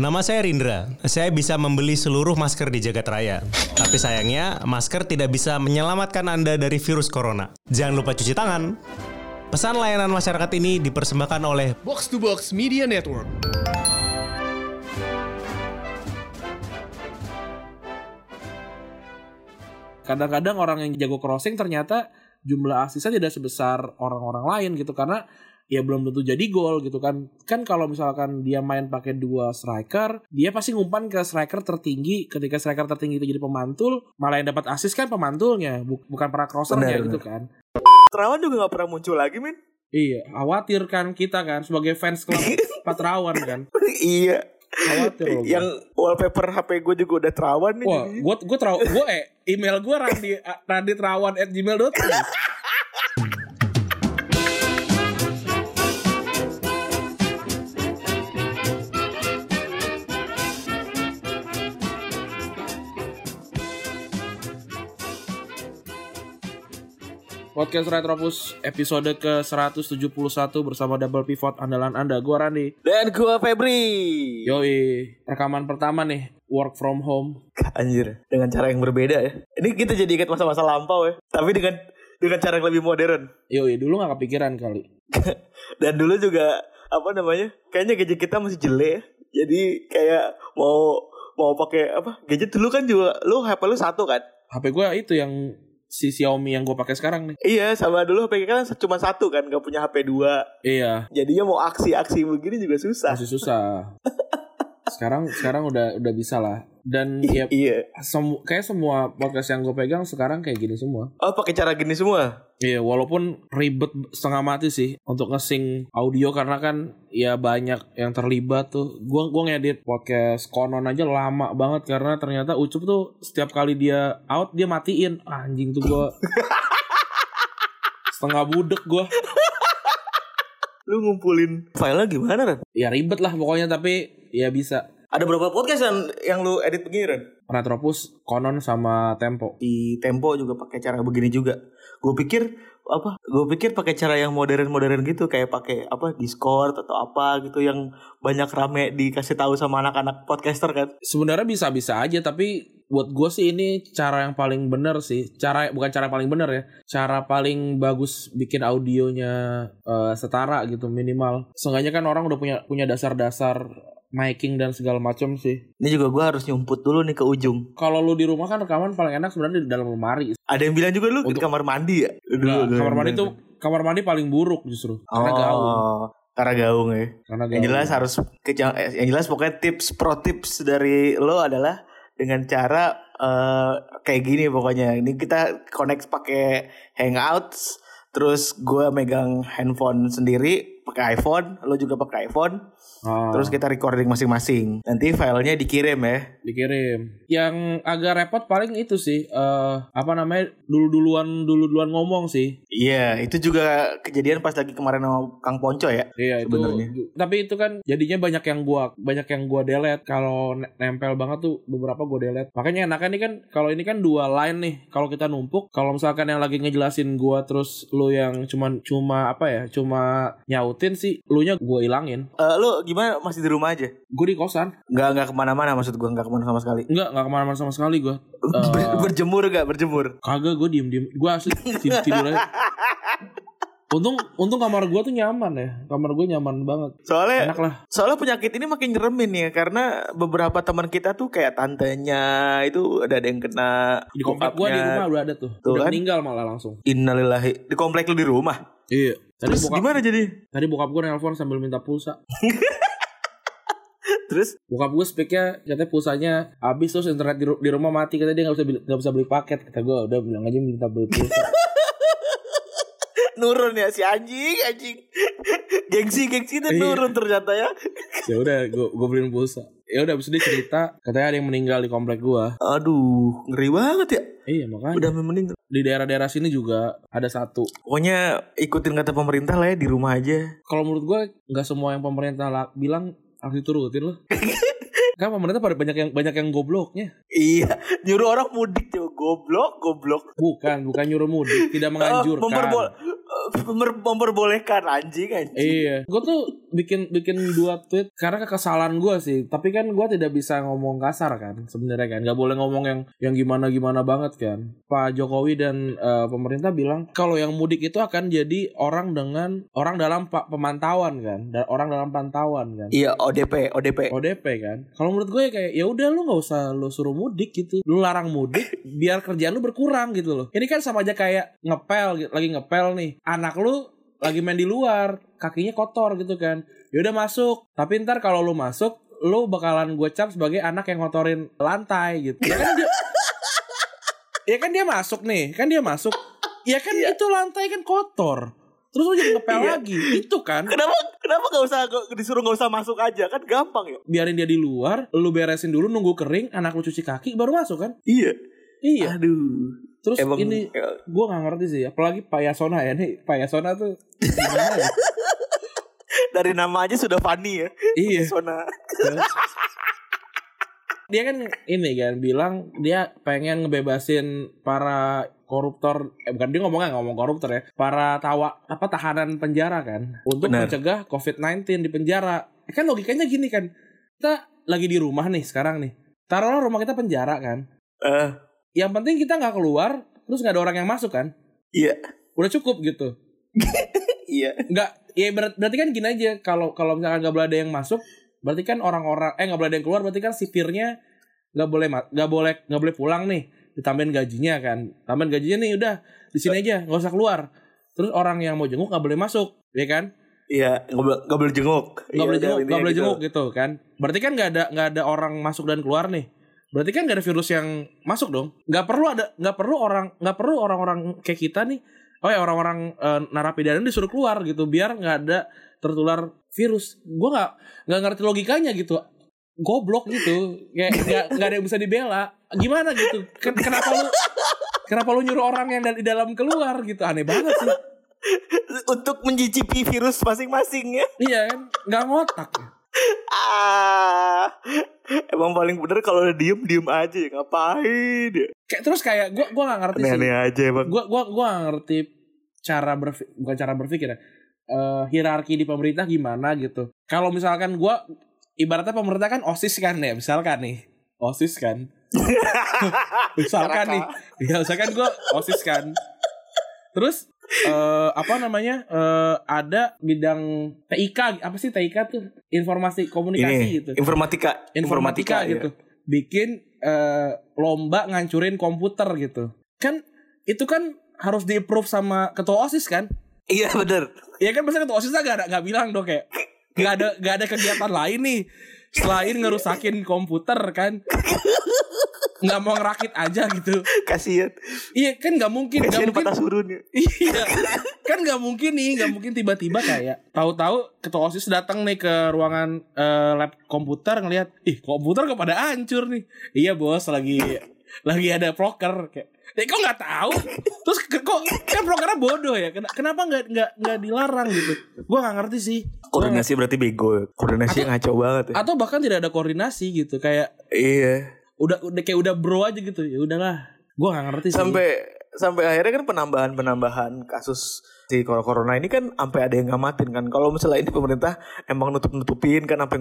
Nama saya Rindra. Saya bisa membeli seluruh masker di jagat raya. Tapi sayangnya, masker tidak bisa menyelamatkan Anda dari virus corona. Jangan lupa cuci tangan. Pesan layanan masyarakat ini dipersembahkan oleh Box to Box Media Network. Kadang-kadang orang yang jago crossing ternyata jumlah asisnya tidak sebesar orang-orang lain gitu karena ya belum tentu jadi gol gitu kan. Kan kalau misalkan dia main pakai dua striker, dia pasti ngumpan ke striker tertinggi. Ketika striker tertinggi itu jadi pemantul, malah yang dapat asis kan pemantulnya, bu- bukan para crossernya Benar, gitu kan. Terawan juga gak pernah muncul lagi men Iya, khawatir kan kita kan sebagai fans klub Patrawan kan. Iya Khawatir loh. Yang wallpaper HP gue juga udah terawan nih Wah, gue gue gue eh email gue randi randi terawan at gmail.com. Podcast Retropus episode ke-171 bersama Double Pivot andalan Anda. Gua Randi. Dan gue Febri Yoi, rekaman pertama nih, work from home. Anjir Dengan cara yang berbeda ya Ini kita jadi ingat masa-masa lampau ya Tapi dengan dengan cara yang lebih modern Yoi, dulu gak kepikiran kali. Dan dulu juga Apa namanya Kayaknya gadget kita masih jelek ya Jadi kayak Mau Mau pakai apa Gadget dulu kan juga Lu HP lu satu kan HP gue itu yang si Xiaomi yang gue pakai sekarang nih. Iya sama dulu HP kan cuma satu kan Gak punya HP dua Iya, Jadinya mau aksi-aksi begini juga susah masih susah. sekarang sekarang udah udah bisa lah. Dan ya Iya semu kayak semua podcast yang gue pegang sekarang kayak gini semua. Oh pakai cara gini semua Iya, walaupun ribet setengah mati sih untuk nge-sync audio karena kan ya banyak yang terlibat tuh. Gua gua ngedit podcast konon aja lama banget karena ternyata Ucup tuh setiap kali dia out dia matiin. Ah, Anjing tuh gua setengah budek gua. Lu ngumpulin filenya gimana Ren? Ya ribet lah pokoknya tapi ya bisa. Ada berapa podcast yang, yang lu edit begini Ren? Retropus konon sama Tempo. Di Tempo juga pakai cara begini juga. Gue pikir apa? Gue pikir pakai cara yang modern-modern gitu kayak pakai apa Discord atau apa gitu yang banyak rame dikasih tahu sama anak-anak podcaster kan. Sebenarnya bisa-bisa aja tapi buat gue sih ini cara yang paling bener sih. Cara bukan cara paling bener ya. Cara paling bagus bikin audionya eh, setara gitu minimal. Seenggaknya kan orang udah punya punya dasar-dasar miking dan segala macam sih. Ini juga gue harus nyumput dulu nih ke ujung. Kalau lu di rumah kan rekaman paling enak sebenarnya di dalam lemari. Ada yang bilang juga lu di Untuk- kamar mandi ya? Enggak, kamar mandi tuh kamar mandi paling buruk justru karena gaung. Oh, karena gaung ya. Karena gaung. Yang jelas harus ke- yang jelas pokoknya tips pro tips dari lo adalah dengan cara eh, kayak gini pokoknya. Ini kita connect pakai Hangouts, terus gue megang handphone sendiri pakai iPhone, lo juga pakai iPhone, Ah, terus kita recording masing-masing. Nanti filenya dikirim ya. dikirim. Yang agak repot paling itu sih eh apa namanya dulu-duluan dulu-duluan ngomong sih. Iya, itu juga kejadian pas lagi kemarin sama Kang Ponco ya. Iya itu. Sebenarnya. Tapi itu kan jadinya banyak yang gua banyak yang gua delete kalau ne- nempel banget tuh beberapa gua delete. Makanya enaknya nih kan kalau ini kan dua line nih. Kalau kita numpuk, kalau misalkan yang lagi ngejelasin gua terus lu yang cuman cuma apa ya, cuma nyautin sih, lu nya gua ilangin. Eh, lo gimana masih di rumah aja? Gue di kosan. Nggak nggak ke mana-mana maksud gue nggak ke mana sama sekali. Enggak, enggak ke mana-mana sama sekali gua. Ber- berjemur gak berjemur? Kagak gue diem-diem. Gue asli tidur, tidur aja. Untung, untung kamar gua tuh nyaman ya. Kamar gue nyaman banget. Soalnya Enak lah. soalnya penyakit ini makin nyeremin ya karena beberapa teman kita tuh kayak tantenya itu ada ada yang kena Di komplek gue di rumah udah ada tuh. Tuh udah kan? meninggal malah langsung. Innalillahi di komplek lu di rumah. Iya. Tadi Terus bokap, gimana jadi? tadi bokap gue nelpon sambil minta pulsa. Terus Bokap gue speknya katanya pulsanya habis terus internet di, di rumah mati katanya dia nggak bisa nggak bisa beli paket kata gue udah bilang aja minta beli pulsa. Nurun ya si anjing anjing. gengsi gengsi itu Iya. nurun ternyata ya. ya udah gue gue beliin pulsa. Ya udah abis itu dia cerita katanya ada yang meninggal di komplek gue. Aduh, ngeri banget ya. Iya makanya Udah meninggal. di daerah-daerah sini juga ada satu. Pokoknya ikutin kata pemerintah lah ya di rumah aja. Kalau menurut gue nggak semua yang pemerintah la- bilang harus diturutin loh. kan pemerintah pada banyak yang banyak yang gobloknya. Iya, nyuruh orang mudik tuh goblok, goblok. Bukan, bukan nyuruh mudik, tidak Eh, menganjurkan. memperbol- eh, memper- memperbolehkan anjing anjing. Iya, gue tuh bikin bikin dua tweet karena kekesalan gue sih. Tapi kan gue tidak bisa ngomong kasar kan sebenarnya kan. Gak boleh ngomong yang yang gimana gimana banget kan. Pak Jokowi dan eh, pemerintah bilang kalau yang mudik itu akan jadi orang dengan orang dalam pemantauan kan, dan orang dalam pantauan kan. Iya ODP ODP. ODP kan. Kalau menurut gue kayak ya udah lu nggak usah lu suruh mudik gitu. Lu larang mudik biar kerjaan lu berkurang gitu loh. Ini kan sama aja kayak ngepel lagi ngepel nih. Anak lu lagi main di luar, kakinya kotor gitu kan. Ya udah masuk. Tapi ntar kalau lu masuk lu bakalan gue cap sebagai anak yang ngotorin lantai gitu. Ya kan dia Ya kan dia masuk nih, kan dia masuk. Ya kan itu lantai kan kotor. Terus lu jadi ngepel Iya. lagi. Itu kan Kenapa kenapa gak usah gak- disuruh gak usah masuk aja kan gampang ya? biarin dia di luar, lu beresin dulu nunggu kering, anak lu cuci kaki baru masuk kan? Iya. Iya. Aduh. Terus Emang ini ya, gue nggak ngerti sih, apalagi Pak Yasona ya nih, Pak Yasona tuh gimana ya? dari nama aja sudah funny ya. iya. Sona. Dia kan ini kan bilang dia pengen ngebebasin para koruptor, eh bukan dia ngomongnya ngomong koruptor ya, para tawa apa tahanan penjara kan, untuk Benar. mencegah COVID-19 di penjara. Eh, kan logikanya gini kan, kita lagi di rumah nih sekarang nih, taruhlah rumah kita penjara kan, Eh, yang penting kita nggak keluar terus nggak ada orang yang masuk kan iya. udah cukup gitu Iya. nggak ya ber- berarti kan gini aja kalau kalau misalkan nggak boleh ada yang masuk berarti kan orang-orang eh nggak boleh ada yang keluar berarti kan sipirnya nggak boleh nggak boleh nggak boleh pulang nih ditambahin gajinya kan tambahin gajinya nih udah di sini aja nggak usah keluar terus orang yang mau jenguk nggak boleh masuk ya kan Iya, nggak boleh nggak boleh jenguk. nggak Iya, boleh jenguk nggak boleh gitu. jenguk gitu kan berarti kan nggak ada nggak ada orang masuk dan keluar nih berarti kan nggak ada virus yang masuk dong. Nggak perlu ada nggak perlu orang nggak perlu orang-orang kayak kita nih oh ya orang-orang eh, narapidana disuruh keluar gitu biar nggak ada tertular virus. Gue nggak nggak ngerti logikanya gitu. Goblok gitu. Kayak nggak nggak ada yang bisa dibela. Gimana gitu? Ken- kenapa lu kenapa lu nyuruh orang yang dari dalam keluar gitu? Aneh banget sih. Untuk mencicipi virus masing-masing ya. iya kan? Nggak ngotak. Ah. Emang paling bener kalau udah diem diem aja ya ngapain ya. kayak terus kayak gue gua nggak ngerti sih. Aneh-aneh aja emang. gua gua gua gak ngerti cara berpikir bukan cara berpikir ya. Eh, hierarki di pemerintah gimana gitu. Kalau misalkan gua ibaratnya pemerintah kan osis kan ya misalkan nih. Osis kan? Misalkan nih ya misalkan gua osis kan. Terus eh, apa namanya? Eh, ada bidang TIK apa sih TIK tuh? Informasi komunikasi Ini gitu. informatika, informatika, ya. gitu. bikin eh, lomba ngancurin komputer gitu. Kan itu kan harus di approve sama ketua osis kan? Iya bener. ya kan biasanya ketua osis gak ada nggak bilang dong kayak nggak ada nggak ada kegiatan lain nih selain ngerusakin komputer kan nggak mau ngerakit aja gitu Kasian. iya kan nggak mungkin nggak mungkin patah surun ya. Iya, kan nggak mungkin nih, nggak mungkin tiba-tiba kayak tahu-tahu ketua osis datang nih ke ruangan eh, lab komputer ngelihat, ih komputer kok pada hancur nih. Iya bos, lagi lagi ada proker kayak, eh kok nggak tahu? Terus kok kan prokernya bodoh ya? Ken- Kenapa nggak nggak nggak dilarang gitu? Gua nggak ngerti sih. Koordinasi berarti bego. Koordinasi ngaco banget ya. atau bahkan tidak ada koordinasi gitu, kayak Iya. Udah udah kayak udah bro aja gitu ya udahlah. Gua nggak ngerti sih. Sampai sampai akhirnya kan penambahan penambahan kasus si corona ini kan sampai ada yang ngamatin kan. Kalau misalnya ini pemerintah emang nutup nutupin kan sampai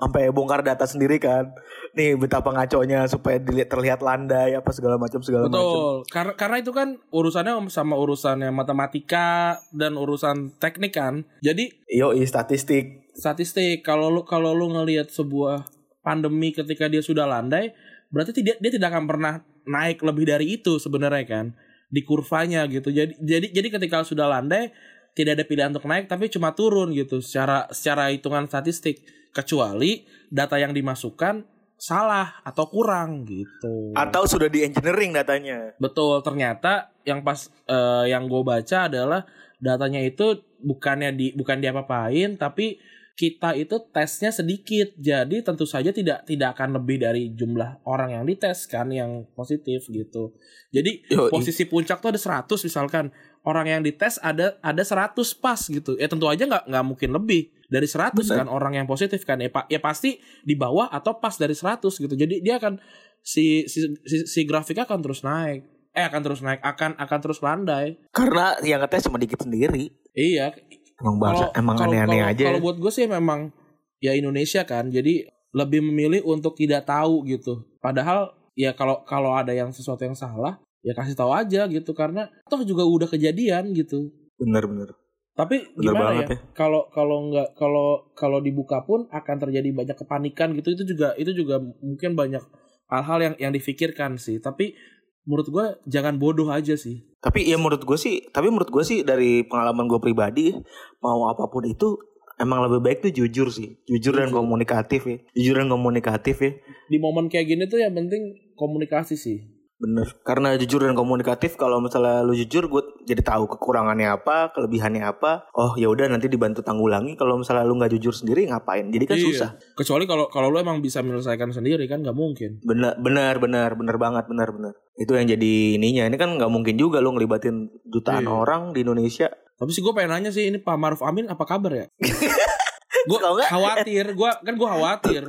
sampai bongkar data sendiri kan. Nih betapa ngaconya supaya dilihat terlihat landai apa segala macam segala macam. Betul. Karena karena itu kan urusannya sama urusannya matematika dan urusan teknik kan. Jadi Yo, statistik. statistik kalau lu kalau lu ngelihat sebuah pandemi ketika dia sudah landai, berarti tidak dia tidak akan pernah naik lebih dari itu sebenarnya kan di kurvanya gitu. Jadi jadi jadi ketika sudah landai tidak ada pilihan untuk naik tapi cuma turun gitu secara secara hitungan statistik kecuali data yang dimasukkan salah atau kurang gitu. Atau sudah di engineering datanya. Betul, ternyata yang pas eh, yang gue baca adalah datanya itu bukannya di bukan diapa-apain tapi kita itu tesnya sedikit. Jadi tentu saja tidak tidak akan lebih dari jumlah orang yang dites kan yang positif gitu. Jadi Yoi. posisi puncak tuh ada 100 misalkan. Orang yang dites ada ada 100 pas gitu. Ya tentu aja nggak nggak mungkin lebih dari 100 Benar. kan orang yang positif kan. Ya, pa- ya pasti di bawah atau pas dari 100 gitu. Jadi dia akan si si, si, si grafiknya akan terus naik. Eh akan terus naik, akan akan terus landai. Karena yang ngetes cuma dikit sendiri. Iya, Emang bangsa, emang kalau- aneh-aneh aja. Kalau buat gue sih memang ya Indonesia kan, jadi lebih memilih untuk tidak tahu gitu. Padahal ya kalau kalau ada yang sesuatu yang salah, ya kasih tahu aja gitu karena toh juga udah kejadian gitu. Bener-bener. Tapi Bener gimana banget ya? Kalau kalau nggak kalau kalau dibuka pun akan terjadi banyak kepanikan gitu. Itu juga itu juga mungkin banyak hal-hal yang yang difikirkan sih. Tapi menurut gue jangan bodoh aja sih. Tapi ya menurut gue sih, tapi menurut gue sih dari pengalaman gue pribadi, mau apa pun itu emang lebih baik tuh jujur sih, jujur dan komunikatif ya, jujur dan komunikatif ya, Di momen kayak gini tuh yang penting komunikasi sih. Bener. Karena jujur dan komunikatif, kalau misalnya lu jujur, gue jadi tahu kekurangannya apa, kelebihannya apa. Oh ya udah nanti dibantu tanggulangi. Kalau misalnya lu nggak jujur sendiri ngapain? Jadi kan Iya. susah. Kecuali kalau kalau lu emang bisa menyelesaikan sendiri kan nggak mungkin. Bener, bener, bener, bener banget, bener, bener. Itu yang jadi ininya. Ini kan nggak mungkin juga lu ngelibatin jutaan Iya. orang di Indonesia. Tapi sih gue pengen nanya sih ini Pak Maruf Amin apa kabar ya? gue khawatir, gue kan gue khawatir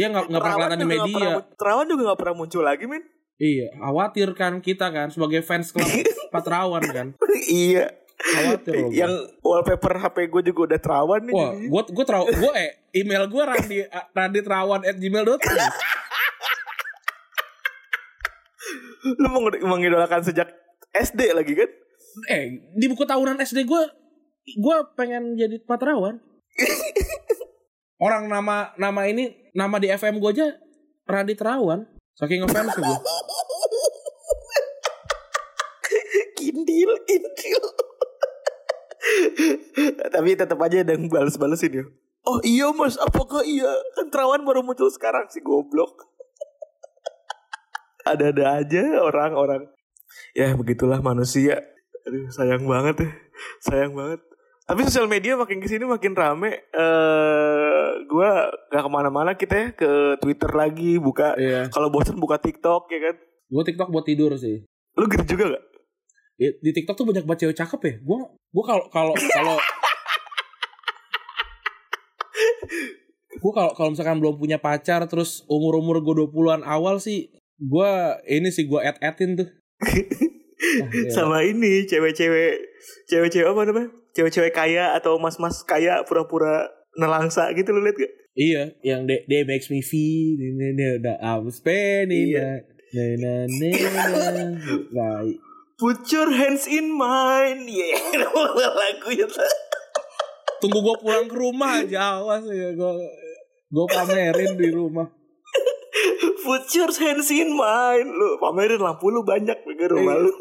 dia nggak nggak pernah kelihatan di media. Terawan juga nggak pernah muncul lagi, men. Iya, khawatir kan kita kan sebagai fans klub Patrawan kan. iya. Khawatir loh. Yang wallpaper HP gue juga udah terawan nih. Wah, gue gue teraw gue eh email gue randi randitrawan at gmail.com. Lu meng- mengidolakan sejak SD lagi kan? Eh di buku tahunan SD gue gue pengen jadi Patrawan. Orang nama nama ini nama di FM gue aja Randi Terawan. Saking ngefans gue. Kindil, kindil. Tapi tetap aja ada yang balas-balesin ya. Oh iya mas, apakah iya? Kan terawan baru muncul sekarang sih goblok. Ada-ada aja orang-orang. Ya begitulah manusia. Aduh sayang banget ya. Sayang banget. Tapi sosial media makin ke sini makin rame. eh gua gak ke mana-mana kita ya ke Twitter lagi buka. Iya. Kalau bosan buka TikTok ya kan. Gue TikTok buat tidur sih. Lu gitu juga gak? Di, di TikTok tuh banyak banget cewek cakep ya. Gue gue kalau kalau kalau gue kalau kalau misalkan belum punya pacar terus umur umur gue 20-an awal sih gue ini sih gue add addin tuh. Ah, iya. sama ini cewek-cewek cewek-cewek apa namanya cewek-cewek kaya atau mas-mas kaya pura-pura nelangsa gitu lu liat gak Iya, yang they, they makes me feel ini ini udah I'm spending Iya. Na, na, na, na. Put your hands in mine yeah lagunya tuh. tunggu gue pulang ke rumah aja awas ya gue gue pamerin di rumah. put your hands in mine lu pamerin lampu lu banyak di rumah Iya. lu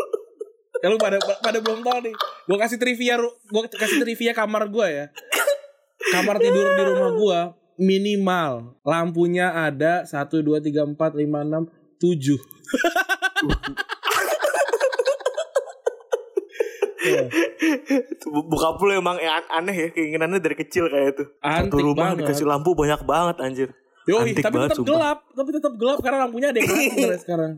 Ya lu pada pada belum tahu nih. Gue kasih trivia gue kasih trivia kamar gue ya. Kamar tidur di rumah gue minimal lampunya ada 1 2 3 4 5 6 7. Ya, Tuh, Bokap lu emang an- aneh ya keinginannya dari kecil kayak itu satu Antik rumah banget. dikasih lampu banyak banget anjir Yoi, Antik tapi banget, tetap sumpah. gelap, tapi tetap gelap karena lampunya ada yang sekarang.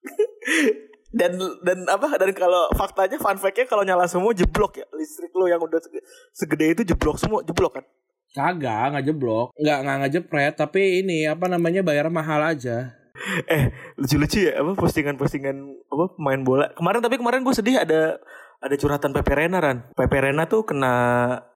dan dan apa dan kalau faktanya fun fact-nya kalau nyala semua jeblok ya. Listrik lu yang udah sege- segede itu jeblok semua jeblok kan? Kagak, nggak jeblok, nggak nggak ngejepret, tapi ini apa namanya bayar mahal aja. eh lucu-lucu ya apa postingan-postingan apa pemain bola. Kemarin tapi kemarin gue sedih ada ada curhatan Pepe Reina Ran. Pepe Reina tuh kena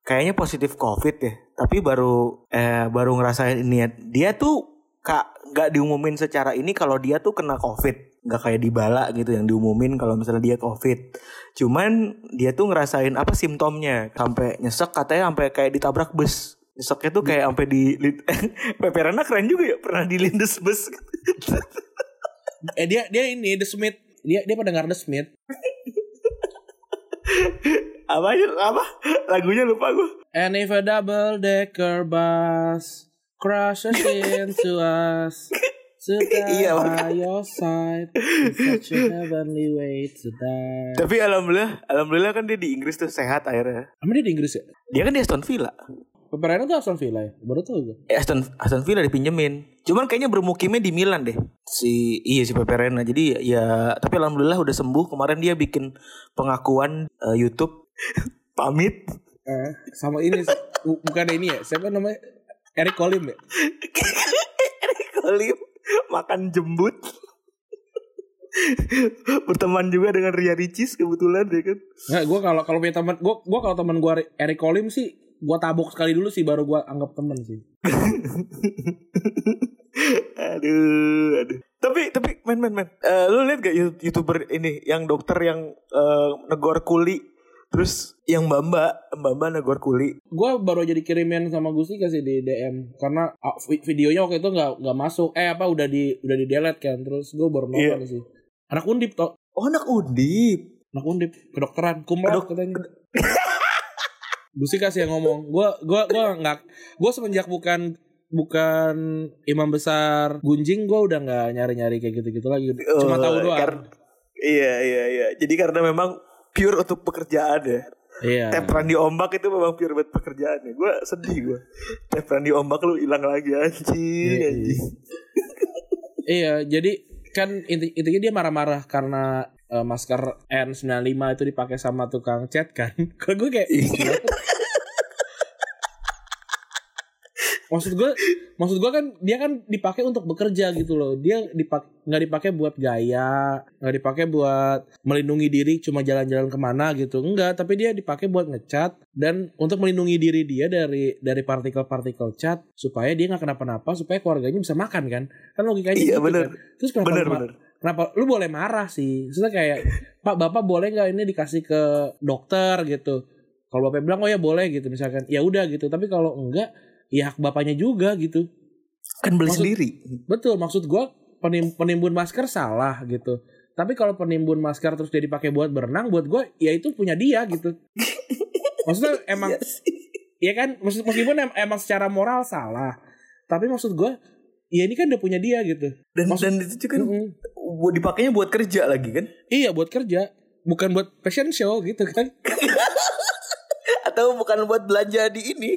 kayaknya positif covid ya. Tapi baru eh baru ngerasain ini ya. dia tuh kak nggak diumumin secara ini kalau dia tuh kena covid nggak kayak di bala gitu yang diumumin kalau misalnya dia covid. Cuman dia tuh ngerasain apa simptomnya sampai nyesek katanya sampai kayak ditabrak bus. Nyeseknya tuh kayak sampai di Pepe Reina keren juga ya pernah dilindes bus. Eh dia dia ini The Smith, dia dia pendengar The Smith. apa aja apa? Lagunya lupa gue And if a double decker bus crashes into us, Iya, by your side, it's such a heavenly way to die. tapi alhamdulillah alhamdulillah kan dia di Inggris tuh sehat akhirnya Emang dia di Inggris ya? dia kan di Aston Villa Peperena tuh Aston Villa ya? Baru tau gue. eh, Aston Aston Villa dipinjemin cuman kayaknya bermukimnya di Milan deh si iya si Pepe Reina jadi ya tapi alhamdulillah udah sembuh kemarin dia bikin pengakuan eh, YouTube pamit Eh, sama ini bukan ini ya? Siapa namanya? Eric Colim ya? Eric Olim makan jembut Berteman juga dengan Ria Ricis kebetulan ya kan. Nggak, gue kalau kalau punya teman, gue gue kalau teman gue Eric Colim sih, gue tabok sekali dulu sih baru gue anggap teman sih. aduh, aduh. Tapi tapi men men men, Eh, lu lihat gak you- youtuber ini yang dokter yang eh, negor kuli, terus yang mbak mbak mbak mbak negor kuli. Gue baru aja dikirimin sama Gustika sih di DM karena vi- videonya waktu itu nggak nggak masuk. Eh apa udah di udah di delete kan, terus gue baru nonton Iya. sih. Anak undip toh, Oh anak undip. anak undip kedokteran, kumlot Kedok- katanya. Gustika sih yang ngomong. Gue gua gua nggak, gue semenjak bukan bukan imam besar gunjing gue udah nggak nyari nyari kayak gitu gitu lagi cuma Oh, tahu doang Iya iya iya. Jadi karena memang pure untuk pekerjaan ya. iya Tepran di ombak itu memang pure buat pekerjaan ya. Gue sedih gue. Tepran di ombak lu hilang lagi anjing Iya, anjing. Iya, jadi kan inti intinya dia marah-marah karena eh, masker N95 itu dipakai sama tukang cat kan. Kalau gue kayak Iya. Maksud gue maksud gue kan dia kan dipakai untuk bekerja gitu loh. Dia dipak nggak dipakai buat gaya, nggak dipakai buat melindungi diri cuma jalan-jalan ke mana gitu. Enggak, tapi dia dipakai buat ngecat dan untuk melindungi diri dia dari dari partikel-partikel cat supaya dia nggak kenapa-napa supaya keluarganya bisa makan kan. Kan logikanya Iya, gitu bener. kan. Terus kenapa Bener bener. kenapa lu boleh marah sih maksudnya kayak pak bapak boleh nggak ini dikasih ke dokter gitu kalau bapak bilang oh ya boleh gitu misalkan ya udah gitu tapi kalau enggak ya hak bapaknya juga gitu. Kan beli Maksud- sendiri. betul maksud gua penim, penimbun masker salah gitu. Tapi kalau penimbun masker terus dia dipakai buat berenang buat gua ya itu punya dia gitu. Maksudnya emang Iya ya kan? Maksud meskipun em- emang secara moral salah tapi maksud gua ya ini kan udah punya dia gitu. Dan Maksud- dan itu juga kan buat dipakainya buat kerja lagi kan? Iya buat kerja, bukan buat fashion show gitu kan? Atau bukan buat belanja di ini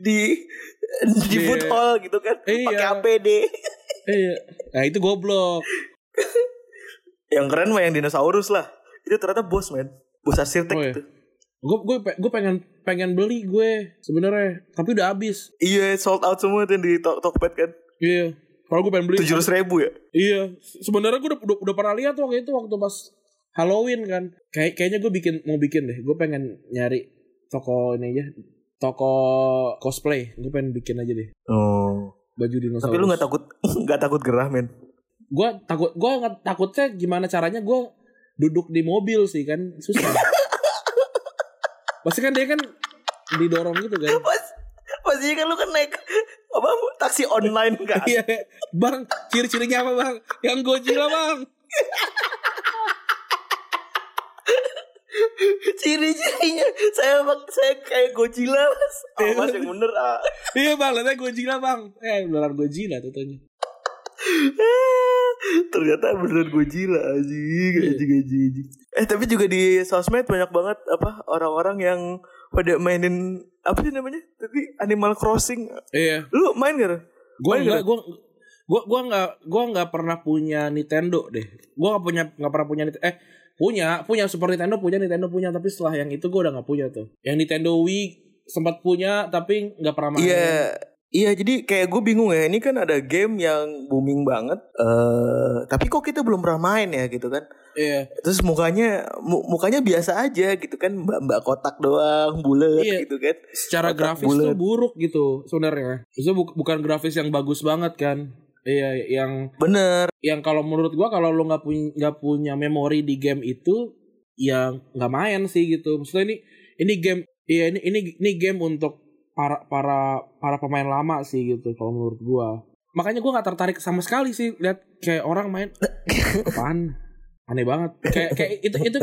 di di Di- food hall gitu kan? Iya. Pakai APD. Iya. Nah itu goblok. Yang keren mah yang dinosaurus lah. Itu ternyata bos men. Bos arsitek Oh, iya. Gue gue gue pengen pengen beli gue sebenarnya, tapi udah habis. Iya sold out semua tuh di Tok- Tokped kan. Iya. Kalau gue pengen beli. Tujuh ratus ribu ya. Iya. Sebenarnya gue udah, udah udah pernah lihat waktu itu waktu pas Halloween kan. Kayak kayaknya gue bikin mau bikin deh. Gue pengen nyari toko ini aja. Toko cosplay. Gue pengen bikin aja deh. Oh. Baju dinosaurus. Tapi lu nggak takut nggak takut gerah men? gue takut gue nggak takutnya gimana caranya gue duduk di mobil sih kan susah pasti kan dia kan didorong gitu kan Pas pastinya kan lu kan naik apa taksi online kan? iya bang ciri-cirinya apa bang yang Godzilla bang Ciri-cirinya saya bang saya kayak Godzilla mas. Oh, mas yang bener ah. iya bang lihatnya Godzilla bang eh beneran Godzilla tentunya Ternyata beneran Godzilla anjing, anjing, anjing, anjing. Eh tapi juga di sosmed banyak banget apa orang-orang yang pada mainin apa sih namanya? Tadi Animal Crossing. iya Lu main gak? gue enggak gak? gue gue gue nggak gue nggak pernah punya Nintendo deh gue nggak punya nggak pernah punya Nintendo eh punya punya. Super Nintendo punya Nintendo punya. Tapi setelah yang itu gue udah nggak punya tuh. Yang Nintendo Wii sempat punya tapi nggak pernah main. Iya. Iya jadi kayak gue bingung ya. Ini kan ada game yang booming banget eh tapi kok kita belum pernah main ya gitu kan? Iya. Terus mukanya mu- mukanya biasa aja gitu kan? Mbak mbak kotak doang bulat Iya. gitu kan? Secara Kotak grafis tuh bulat. buruk gitu sebenarnya. Itu bu- bukan grafis yang bagus banget kan iya yang bener. yang kalau menurut gua kalau lu nggak punya nggak punya memori di game itu yang nggak main sih gitu. Maksudnya ini ini game iya ini ini ini game untuk para para para pemain lama sih gitu kalau menurut gua. Makanya gua nggak tertarik sama sekali sih lihat kayak orang main apaan? Aneh banget. Kayak kayak itu itu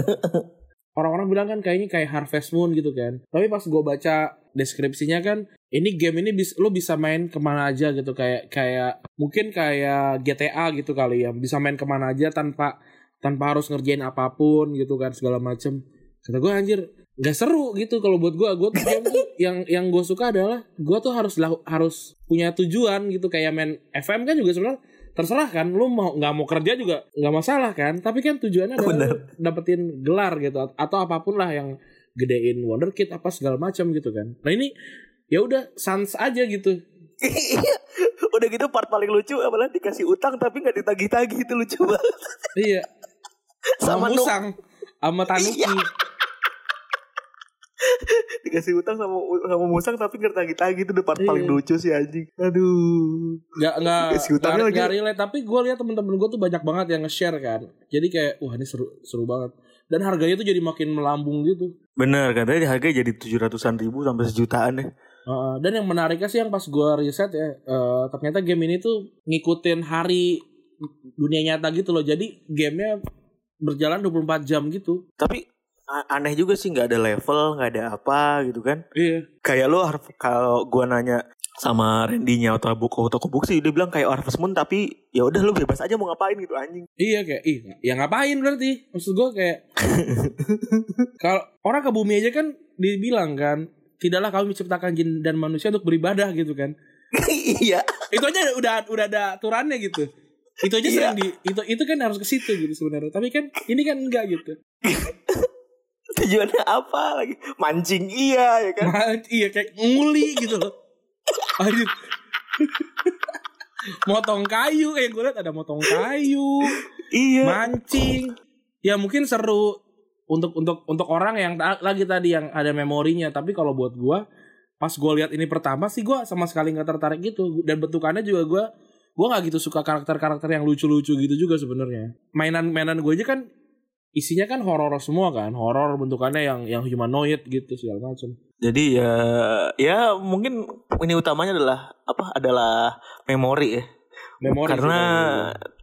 orang-orang bilang kan kayaknya kayak Harvest Moon gitu kan. Tapi pas gua baca deskripsinya kan ini game ini bis, lo bisa main ke mana aja gitu kayak kayak mungkin kayak GTA gitu kali ya. Bisa main ke mana aja tanpa tanpa harus ngerjain apa pun gitu kan segala macem. Kata gue anjir nggak seru gitu kalau buat gue gue tuh game tuh yang yang gue suka adalah gue tuh harus harus punya tujuan gitu. Kayak main FM kan juga sebenarnya terserah kan lu mau nggak mau kerja juga nggak masalah kan. Tapi kan tujuannya adalah dapetin gelar gitu atau apa pun lah yang gedein wonderkid apa segala macam gitu kan. Nah ini ya udah sans aja gitu Iya. Udah gitu part paling lucu adalah dikasih utang tapi nggak ditagih-tagih itu lucu banget. iya sama musang sama tanuki Iya. Dikasih utang sama sama musang tapi nggak tagi-tagi itu depan Iya. paling lucu sih anjing. Aduh. nggak nggak Dikasih utangnya lagi. nggak relate tapi gue lihat temen-temen gue tuh banyak banget yang nge-share kan jadi kayak wah ini seru seru banget dan harganya tuh jadi makin melambung gitu Bener katanya harganya jadi tujuh ratusan ribu sampai sejutaan ya. Dan yang menariknya sih yang pas gue riset ya eh, ternyata game ini tuh ngikutin hari dunia nyata gitu loh jadi gamenya berjalan 24 jam gitu Tapi aneh juga sih nggak ada level, nggak ada apa gitu kan. iya Kayak lo kalau gua nanya sama Randy-nya atau buku atau kubuk sih dia bilang kayak Harvest Moon tapi ya udah lu bebas aja mau ngapain gitu anjing. Iya kayak ih ya ngapain berarti maksud gue kayak kalau orang ke bumi aja kan dibilang kan tidaklah kami menciptakan jin dan manusia untuk beribadah gitu kan iya. itu aja udah udah ada aturannya gitu itu aja Iya. sering di itu itu kan harus ke situ gitu sebenarnya tapi kan ini kan enggak gitu Tujuannya apa lagi? Mancing iya ya kan. Iya kayak nguli gitu loh Anjir. motong kayu kayak gue liat ada motong kayu iya. mancing ya mungkin seru untuk untuk untuk orang yang lagi tadi yang ada memorinya tapi kalau buat gua pas gua lihat ini pertama sih gua sama sekali nggak tertarik gitu dan bentukannya juga gua gua nggak gitu suka karakter-karakter yang lucu-lucu gitu juga sebenarnya mainan-mainan gue aja kan isinya kan horor semua kan horor bentukannya yang yang humanoid gitu segala macam Jadi ya ya mungkin ini utamanya adalah apa? Adalah memori ya. Memori Karena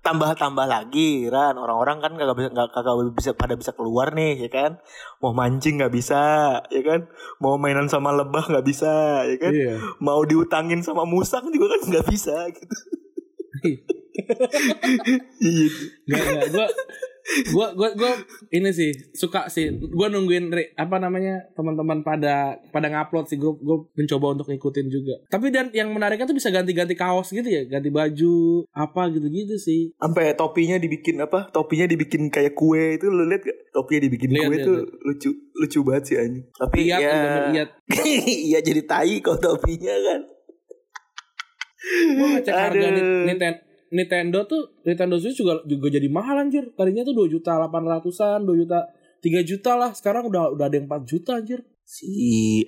tambah-tambah lagi Ran. Orang-orang kan kagak bisa nggak kagak bisa pada bisa keluar nih ya kan? Mau mancing nggak bisa ya kan? Mau mainan sama lebah nggak bisa ya kan? Iya. Mau diutangin sama musang juga kan nggak bisa gitu. Iya. Gak, gak. Gue gue gue gue ini sih suka sih. Gue nungguin re- apa namanya teman-teman pada pada ngupload sih. Gue gue mencoba untuk ngikutin juga. Tapi dan yang menariknya tuh bisa ganti-ganti kaos gitu ya. Ganti baju apa gitu-gitu sih. Sampai topinya dibikin apa? Topinya dibikin kayak kue itu lu lihat gak topinya dibikin Lihat, kue tuh lihat. lucu lucu banget sih anjing. Tapi lihat ya. lihat. Iya jadi tai kalau topinya kan. Gue ngecek harga Nintendo Nintendo tuh Nintendo Switch juga juga jadi mahal anjir. Tadinya tuh 2 juta 800an 2 juta 3 juta lah. Sekarang udah udah ada yang 4 juta anjir. Si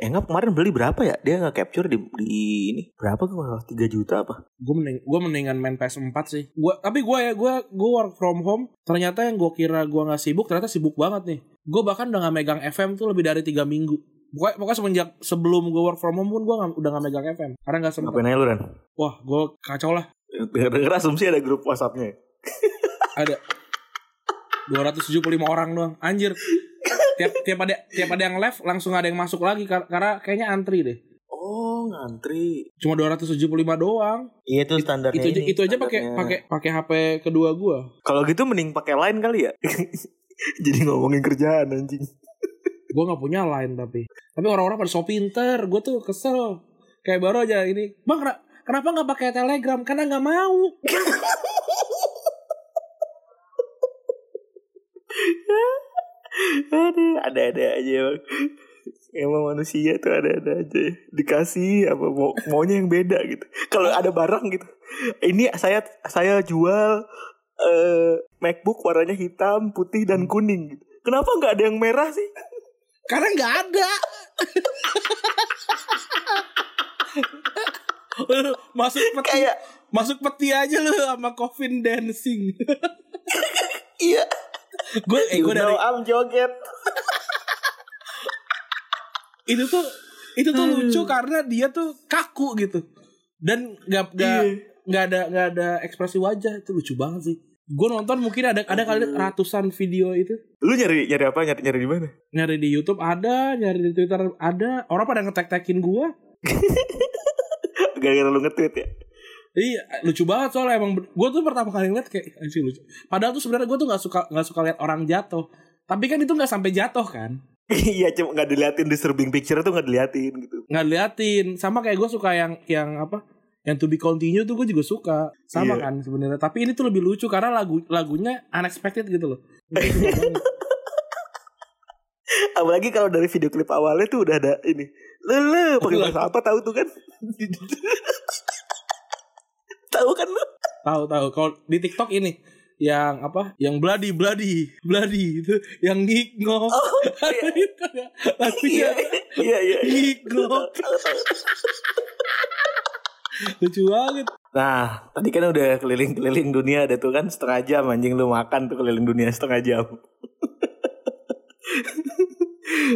Engap kemarin beli berapa ya? Dia nggak capture di, di ini. Berapa tuh tiga juta apa? Gue mending gue mendingan main PS4 sih. Gua tapi gue ya gue gue work from home. Ternyata yang gue kira gue nggak sibuk ternyata sibuk banget nih. Gue bahkan udah nggak megang FM tuh lebih dari tiga minggu. Pokoknya, pokoknya semenjak sebelum gue work from home pun gue udah nggak megang FM karena nggak sempet. Ngapain aja lu Ran wah gue kacau lah denger asumsi ada grup WhatsAppnya. Ada. 275 orang doang. Anjir. Tiap tiap ada tiap ada yang live langsung ada yang masuk lagi. Kar- karena kayaknya antri deh. Oh ngantri. Cuma 275 doang. Iya itu standarnya itu aja ini, itu aja pakai pakai pakai HP kedua gue kalau gitu mending pakai line kali ya? Jadi ngomongin kerjaan anjing. Gue nggak punya line tapi. Tapi orang-orang pada so pinter. Gue tuh kesel. Kayak baru aja ini. Bang kenapa nggak pakai telegram karena nggak mau Aduh, ada-ada aja bang. Emang manusia tuh ada-ada aja. Dikasih apa mau maunya yang beda gitu. Kalau ada barang gitu. Ini saya saya jual eh MacBook warnanya hitam, putih dan kuning gitu. Kenapa nggak ada yang merah sih? karena nggak ada masuk peti Kayak masuk peti aja lu sama coffin dancing iya. gue eh, gue dari I'm joget. itu tuh itu tuh lucu karena dia tuh kaku gitu dan nggak nggak Iya. nggak ada nggak ada ekspresi wajah itu lucu banget sih gue nonton mungkin ada ada kali ratusan video itu Lu nyari nyari apa? Nyari nyari di mana? nyari di YouTube ada nyari di Twitter ada orang pada ngetek-tekin gue Gara-gara lu nge-tweet ya. iya lucu banget soalnya emang gue tuh pertama kali ngeliat kayak anjing lucu padahal tuh sebenarnya gue tuh nggak suka nggak suka lihat orang jatuh tapi kan itu nggak sampai jatuh kan Iya cuma nggak diliatin disturbing picture tuh nggak diliatin gitu. nggak liatin sama kayak gue suka yang yang apa yang to be continue tuh gue juga suka sama Iya. kan sebenarnya tapi ini tuh lebih lucu karena lagu lagunya unexpected gitu loh. Apalagi kalau dari video klip awalnya tuh udah ada ini. Lele, pakai bahasa apa tahu tuh kan? tahu kan lu? tahu tahu kalau di TikTok ini yang apa yang bloody bloody bloody itu yang ngigok Oh, Ada itu ya lagunya Iya iya. ngigok lucu banget Nah, tadi kan udah keliling-keliling dunia ada tuh kan setengah jam anjing lu makan tuh keliling dunia setengah jam.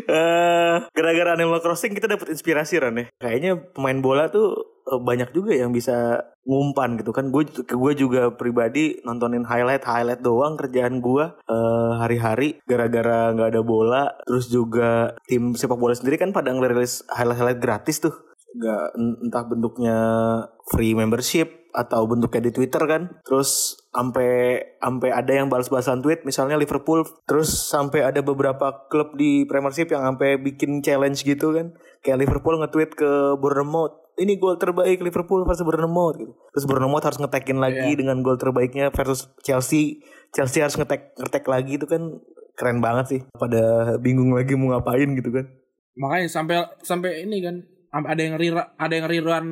Eh, gara-gara Animal Crossing kita dapat inspirasi Ran ya. Kayaknya pemain bola tuh eh, banyak juga yang bisa ngumpan gitu kan. Gue gue juga pribadi nontonin highlight highlight doang kerjaan gue eh, hari-hari gara-gara nggak ada bola. Terus juga tim sepak bola sendiri kan pada ngerilis highlight highlight gratis tuh. Gak entah bentuknya free membership atau bentuknya di Twitter kan. Terus sampai sampai ada yang balas-balasan tweet misalnya Liverpool terus sampai ada beberapa klub di Premiership yang sampai bikin challenge gitu kan. Kayak Liverpool nge-tweet ke Bournemouth ini gol terbaik Liverpool versus Bournemouth gitu. Terus Bournemouth harus ngetekin lagi dengan gol terbaiknya versus Chelsea. Chelsea harus ngetek ngetek lagi itu kan keren banget sih. Pada bingung lagi mau ngapain gitu kan. makanya sampai sampai ini kan ada yang rira, ada yang rerun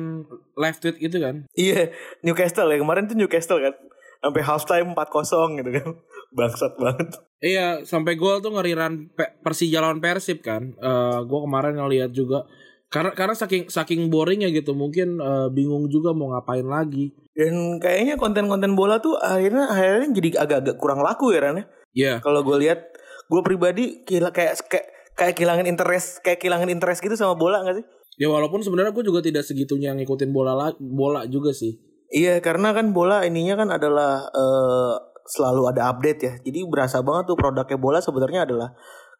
live tweet gitu kan Iya, Newcastle ya kemarin tuh Newcastle kan. Sampai half time 4-0 gitu kan. Bangsat banget. Iya, sampai gol tuh ngeriran Pe- Persija lawan Persib kan. Eh gue kemarin ngeliat juga karena karena saking saking boringnya gitu, mungkin eh, bingung juga mau ngapain lagi. Dan kayaknya konten-konten bola tuh akhirnya akhirnya jadi agak-agak kurang laku ya Ran ya. Iya. Kalau gue lihat, gue pribadi kayak kayak kayak kehilangan interest kayak kehilangan interest gitu sama bola gak sih? Ya walaupun sebenarnya gue juga tidak segitunya ngikutin bola la- bola juga sih. Iya, karena kan bola ininya kan adalah eh, selalu ada update ya. Jadi berasa banget tuh produknya bola sebenarnya adalah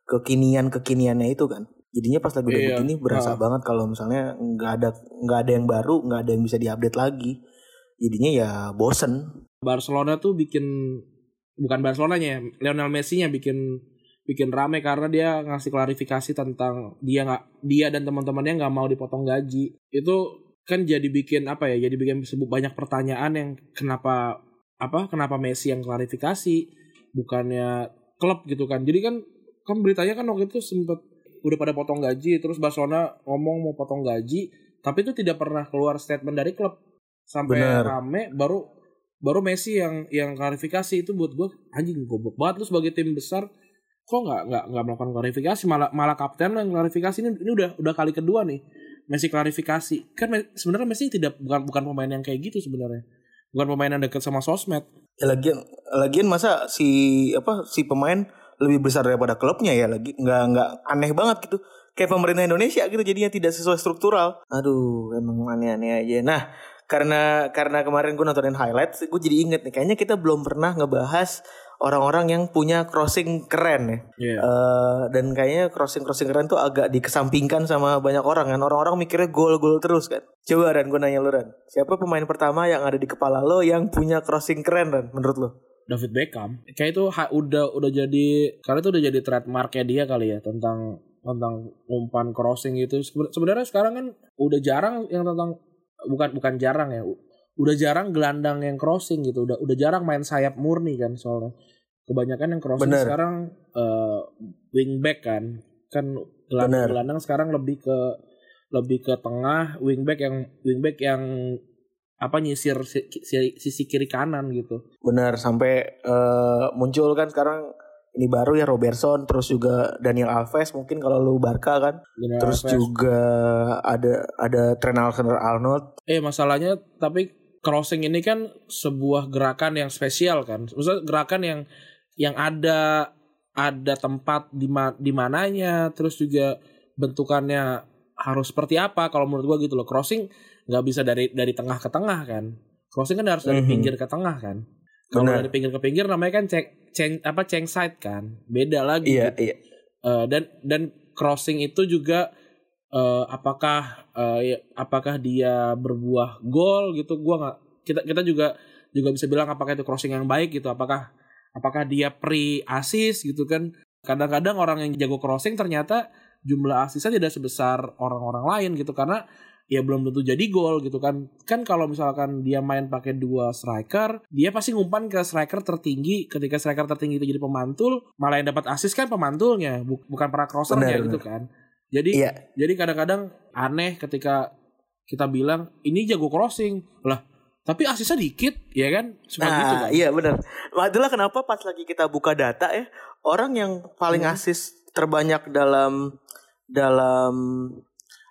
kekinian kekiniannya itu kan. Jadinya pas lagi udah Iya. begini berasa banget kalau misalnya nggak ada nggak ada yang baru, nggak ada yang bisa diupdate lagi. Jadinya ya bosen. Barcelona tuh bikin bukan Barcelonanya ya, Lionel Messi-nya bikin bikin rame karena dia ngasih klarifikasi tentang dia nggak dia dan teman-temannya nggak mau dipotong gaji. Itu kan jadi bikin apa ya? Jadi bikin sebut banyak pertanyaan yang kenapa apa kenapa Messi yang klarifikasi bukannya klub gitu kan. Jadi kan kan beritanya kan waktu itu sempet udah pada potong gaji terus Barcelona ngomong mau potong gaji tapi itu tidak pernah keluar statement dari klub sampai Bener. rame baru baru Messi yang yang klarifikasi itu buat gue anjing goblok banget lu sebagai tim besar kok nggak nggak nggak melakukan klarifikasi malah malah kapten yang klarifikasi ini ini udah udah kali kedua nih Messi klarifikasi kan sebenarnya Messi tidak bukan bukan pemain yang kayak gitu sebenarnya bukan pemain yang dekat sama sosmed Ya lagian lagian masa si apa si pemain lebih besar daripada klubnya ya lagi nggak nggak aneh banget gitu. Kayak pemerintah Indonesia gitu jadinya tidak sesuai struktural. Aduh, emang aneh-aneh aja. Nah, karena karena kemarin gue nontonin highlights, gue jadi inget nih kayaknya kita belum pernah ngebahas orang-orang yang punya crossing keren ya. Iya. Eh, dan kayaknya crossing-crossing keren tuh agak dikesampingkan sama banyak orang kan. Orang-orang mikirnya gol-gol terus kan. Coba Ran, gue nanya lu Ran. Siapa pemain pertama yang ada di kepala lo yang punya crossing keren Ran menurut lo? David Beckham kayak itu ha- udah udah jadi karena itu udah jadi trademarknya dia kali ya tentang tentang umpan crossing itu Seben- sebenarnya sekarang kan udah jarang yang tentang bukan bukan jarang ya udah jarang gelandang yang crossing gitu udah udah jarang main sayap murni kan soalnya kebanyakan yang crossing Bener. sekarang eh, wingback kan kan gelandang gelandang sekarang lebih ke lebih ke tengah wingback yang wingback yang apa nyisir si- si- sisi kiri kanan gitu Benar sampai eh, muncul kan sekarang ini baru ya Robertson terus juga Daniel Alves mungkin kalau lu Barca kan. Daniel Terus Alves. juga ada ada Trent Alexander-Arnold. Eh masalahnya tapi crossing ini kan sebuah gerakan yang spesial kan. Maksudnya gerakan yang yang ada ada tempat di ma- di mananya, terus juga bentukannya harus seperti apa kalau menurut gua gitu loh. Crossing nggak bisa dari dari tengah ke tengah kan. Crossing kan harus dari Mhm. pinggir ke tengah kan. Kalau dari pinggir ke pinggir namanya kan ceng ceng apa ceng side kan. Beda lagi. Iya, gitu. iya. Eh, dan dan crossing itu juga eh, apakah ya, apakah dia berbuah gol gitu gua nggak kita kita juga juga bisa bilang apakah itu crossing yang baik gitu apakah apakah dia pre assist gitu kan. Kadang-kadang orang yang jago crossing ternyata jumlah asisnya tidak sebesar orang-orang lain gitu karena ya belum tentu jadi gol gitu kan. Kan kalau misalkan dia main pakai dua striker dia pasti ngumpan ke striker tertinggi. Ketika striker tertinggi itu jadi pemantul malah yang dapat asis kan pemantulnya bu- bukan para crossernya Benar, gitu kan jadi Iya. jadi kadang-kadang aneh ketika kita bilang ini jago crossing lah Tapi asisnya dikit, ya kan? Suka Nah, gitu kan? iya benar. Itulah kenapa pas lagi kita buka data ya, orang yang paling Hmm. asis terbanyak dalam dalam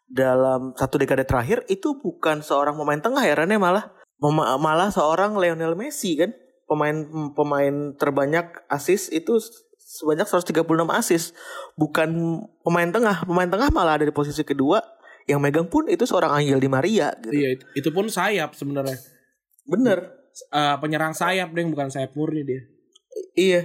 dalam satu dekade terakhir itu bukan seorang pemain tengah ya Ran, ya, malah malah seorang Lionel Messi kan pemain pemain terbanyak asis itu sebanyak 136 asis bukan pemain tengah pemain tengah malah ada di posisi kedua yang megang pun itu seorang Angel Di Maria gitu. Iya, itu, pun sayap sebenarnya. bener Eh, penyerang sayap deh, bukan sayap murni dia. Iya.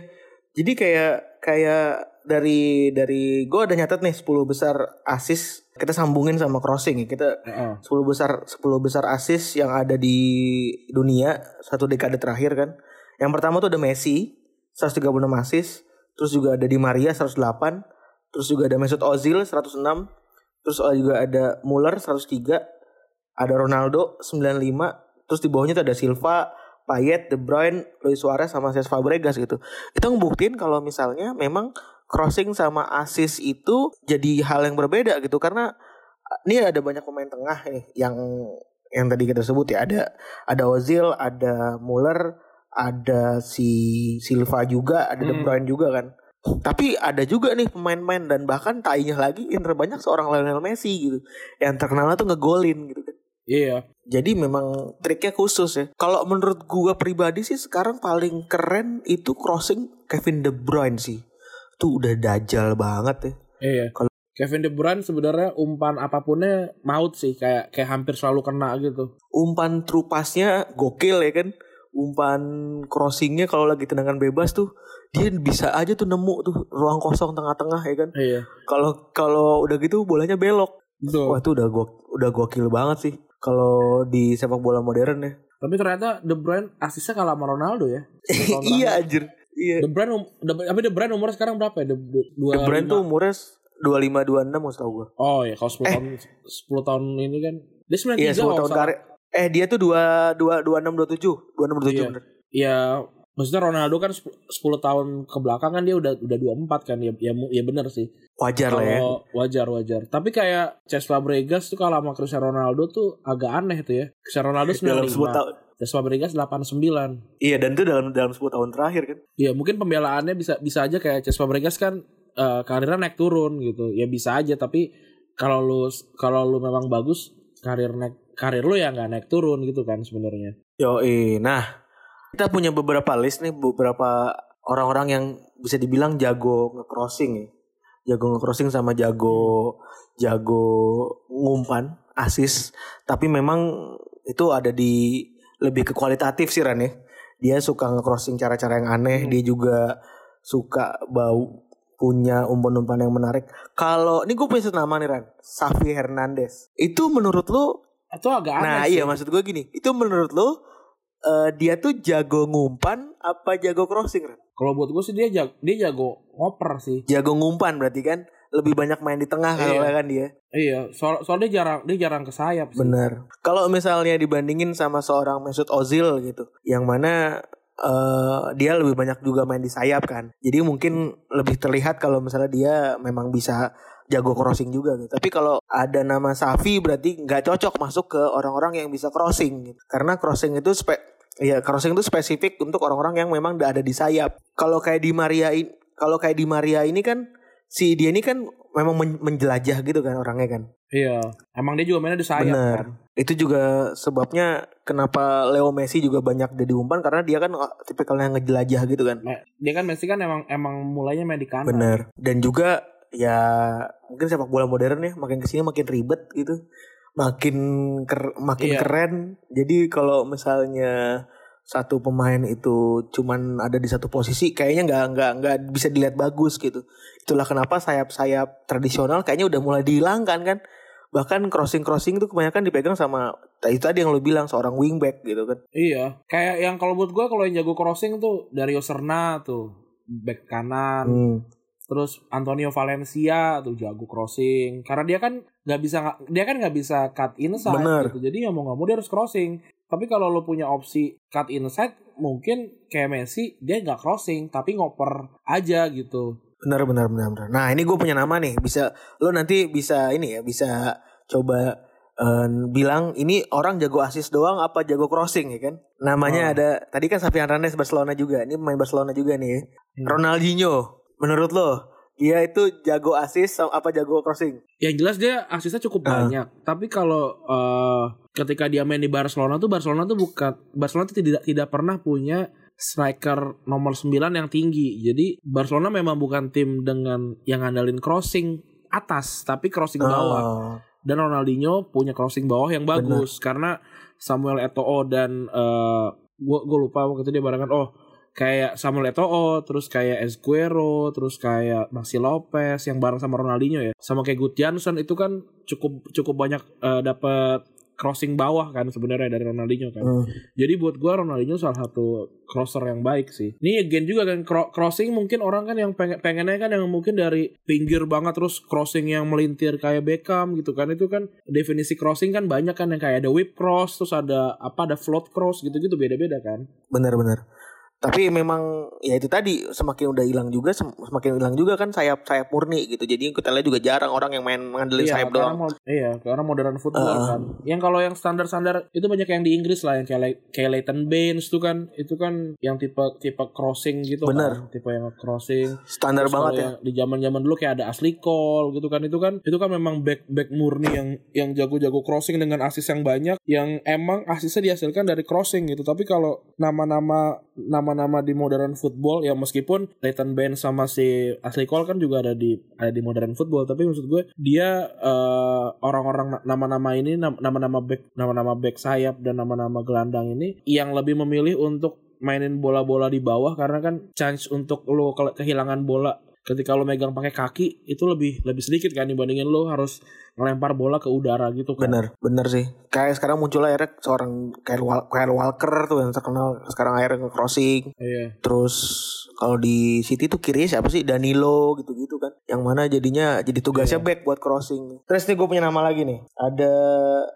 Jadi kayak kayak dari dari gue ada nyatet nih 10 besar asis kita sambungin sama crossing ya. Kita Heeh. 10 besar 10 besar asis yang ada di dunia satu dekade terakhir kan. Yang pertama tuh ada Messi 136 asis, terus juga ada Di Maria 108, terus juga ada Mesut Ozil 106, terus juga ada Muller 103, ada Ronaldo 95, terus di bawahnya tuh ada Silva, Payet, De Bruyne, Luis Suarez sama Cesc Fabregas gitu. Itu ngebuktiin kalau misalnya memang crossing sama assist itu jadi hal yang berbeda gitu karena ini ada banyak pemain tengah nih yang yang tadi kita sebut ya ada ada Ozil, ada Muller, ada si Silva juga, ada De Hmm. Bruyne juga kan. Tapi ada juga nih pemain-pemain dan bahkan tainya lagi yang terbanyak seorang Lionel Messi gitu. Yang terkenal tuh ngegolin gitu kan. Iya. Jadi memang triknya khusus ya. Kalau menurut gua pribadi sih sekarang paling keren itu crossing Kevin De Bruyne sih. Itu udah dajal banget ya. Iya. Kalau- Kevin De Bruyne sebenarnya umpan apapunnya maut sih kayak kayak hampir selalu kena gitu. Umpan true pass-nya gokil ya kan. Umpan crossingnya kalau lagi tendangan bebas tuh dia bisa aja tuh nemu tuh ruang kosong tengah-tengah ya kan. Iya. Kalau kalau udah gitu bolanya belok. Betul. Wah itu udah gok udah gokil banget sih. Kalau di sepak bola modern ya. Tapi ternyata De Bruyne asisnya kalah sama Ronaldo ya. Iya anjir. Iya. De Bruyne um, tapi De Bruyne umurnya sekarang berapa ya? Dua, De Bruyne lima. tuh umurnya 25 26 mau tau gue. Oh ya kalau 10 tahun 10 tahun ini kan dia 93 Iya 10 kalau tahun karir. Eh dia tuh 2 2 26 27. 26 27 Iya. bener. Ya maksudnya Ronaldo kan 10 tahun ke belakang kan dia udah udah 24 kan ya ya, ya bener sih. Wajar lah ya. Wajar wajar. Tapi kayak Cesc Fabregas tuh kalau sama Cristiano Ronaldo tuh agak aneh tuh ya. Cristiano Ronaldo Dalam 10 tahun. 95, Cesc Fabregas 89. Iya dan itu dalam dalam 10 tahun terakhir kan. Ya mungkin pembelaannya bisa bisa aja kayak Cesc Fabregas kan eh, karirnya naik turun gitu. Ya bisa aja tapi kalau lu kalau lu memang bagus karir naik karir lu ya nggak naik turun gitu kan sebenarnya. Yo, nah kita punya beberapa list nih beberapa orang-orang yang bisa dibilang jago nge-crossing ya. Jago nge-crossing sama jago jago ngumpan, asis. Tapi memang itu ada di lebih ke kualitatif sih Ran ya. Dia suka nge-crossing cara-cara yang aneh, dia juga suka bau punya umpan-umpan yang menarik. Kalau ini gue punya nama nih Ran, Safi Hernandez. Itu menurut lu Itu agak aneh Nah sih. iya maksud gue gini Itu menurut lo eh, Dia tuh jago ngumpan Apa jago crossing Ren? Kalau buat gue sih dia jago, dia jago ngoper sih. Jago ngumpan berarti kan Lebih banyak main di tengah Iya. kalau kan dia Iya, soal soal dia jarang dia jarang ke sayap sih. Bener Kalau misalnya dibandingin sama seorang Mesut Ozil gitu Yang mana eh, Dia lebih banyak juga main di sayap kan Jadi mungkin lebih terlihat Kalau misalnya dia memang bisa Jago crossing juga gitu. Tapi kalau ada nama Safi berarti nggak cocok masuk ke orang-orang yang bisa crossing gitu. Karena crossing itu spe ya crossing itu spesifik untuk orang-orang yang memang udah ada di sayap. Kalau kayak di Maria ini kalau kayak di Maria ini kan si dia ini kan memang men- menjelajah gitu kan orangnya kan. Iya, emang dia juga mainnya di sayap Bener. kan. Itu juga sebabnya kenapa Leo Messi juga banyak jadi umpan karena dia kan oh, tipikalnya ngejelajah gitu kan. Dia kan Messi kan emang emang mulainya main di kanan. Bener. Dan juga ya mungkin sepak bola modern ya makin ke sini makin ribet gitu, makin ker- makin Iya. keren. Jadi kalau misalnya satu pemain itu cuman ada di satu posisi, kayaknya nggak nggak nggak bisa dilihat bagus gitu. Itulah kenapa sayap-sayap tradisional kayaknya udah mulai dihilangkan kan. Bahkan crossing-crossing itu kebanyakan dipegang sama itu tadi yang lo bilang seorang wingback gitu kan. Iya, kayak yang kalau buat gue kalau yang jago crossing tuh Dario Serna tuh back kanan, Hmm. Terus Antonio Valencia tuh jago crossing. Karena dia kan nggak bisa dia kan nggak bisa cut inside Bener. gitu. Jadi ya mau nggak mau dia harus crossing. Tapi kalau lo punya opsi cut inside, mungkin kayak Messi dia nggak crossing tapi ngoper aja gitu. Benar benar benar benar. Nah, ini gue punya nama nih. Bisa lo nanti bisa ini ya, bisa coba eh, bilang ini orang jago asis doang apa jago crossing ya kan? Namanya Oh. ada tadi kan Xavi Hernandez Barcelona juga. Ini pemain Barcelona juga nih. Hmm. Ronaldinho, menurut lo dia itu jago asis sama- apa jago crossing? Yang jelas dia asisnya cukup Ah. banyak. Tapi kalau eh, ketika dia main di Barcelona tuh Barcelona tuh bukan Barcelona tuh tidak tidak pernah punya striker nomor 9 yang tinggi. Jadi Barcelona memang bukan tim dengan yang ngandalin crossing atas, tapi crossing bawah. Oh, Dan Ronaldinho punya crossing bawah yang bagus karena Samuel Eto'o dan eh gua gua lupa waktu itu dia barengan oh kayak Samuel Eto'o, terus kayak Esguero, terus kayak Maxi Lopez yang bareng sama Ronaldinho ya. Sama kayak Gudjonsson itu kan cukup cukup banyak eh, dapat crossing bawah kan sebenarnya dari Ronaldinho kan. Hmm. Jadi buat gua Ronaldinho salah satu crosser yang baik sih. Ini again juga kan cro- crossing mungkin orang kan yang pengen pengennya kan yang mungkin dari pinggir banget terus crossing yang melintir kayak Beckham gitu kan. Itu kan definisi crossing kan banyak kan yang kayak ada whip cross terus ada apa ada float cross gitu-gitu beda-beda kan. Bener-bener. Tapi memang ya itu tadi semakin udah hilang juga sem- semakin hilang juga kan sayap sayap murni gitu. Jadi kita lihat juga jarang orang yang main ngandelin sayap karena doang. iya, karena modern football Uh. kan. Yang kalau yang standar-standar itu banyak yang di Inggris lah yang kayak kayak Leighton Baines tuh kan itu kan yang tipe tipe crossing gitu Bener. kan. Tipe yang crossing. Standar Terus banget ya. Di zaman-zaman dulu kayak ada Ashley Cole gitu kan. Itu kan itu kan memang back back murni yang yang jago-jago crossing dengan asis yang banyak yang emang asisnya dihasilkan dari crossing gitu. Tapi kalau nama-nama nama-nama di modern football ya meskipun Leighton Baines sama si Ashley Cole kan juga ada di ada di modern football tapi maksud gue dia eh, orang-orang na- nama-nama ini nam- nama-nama back nama-nama back sayap dan nama-nama gelandang ini yang lebih memilih untuk mainin bola-bola di bawah karena kan chance untuk lo ke- kehilangan bola ketika lo megang pakai kaki itu lebih lebih sedikit kan dibandingin lo harus ngelempar bola ke udara gitu kan. Bener, bener sih. Kayak sekarang muncul akhirnya seorang Kyle, Wal- Kyle Walker tuh yang terkenal sekarang akhirnya ke crossing. Iya. Terus kalau di City tuh kiri siapa sih Danilo gitu-gitu kan. Yang mana jadinya jadi tugasnya Iya. back buat crossing. Terus nih gue punya nama lagi nih. Ada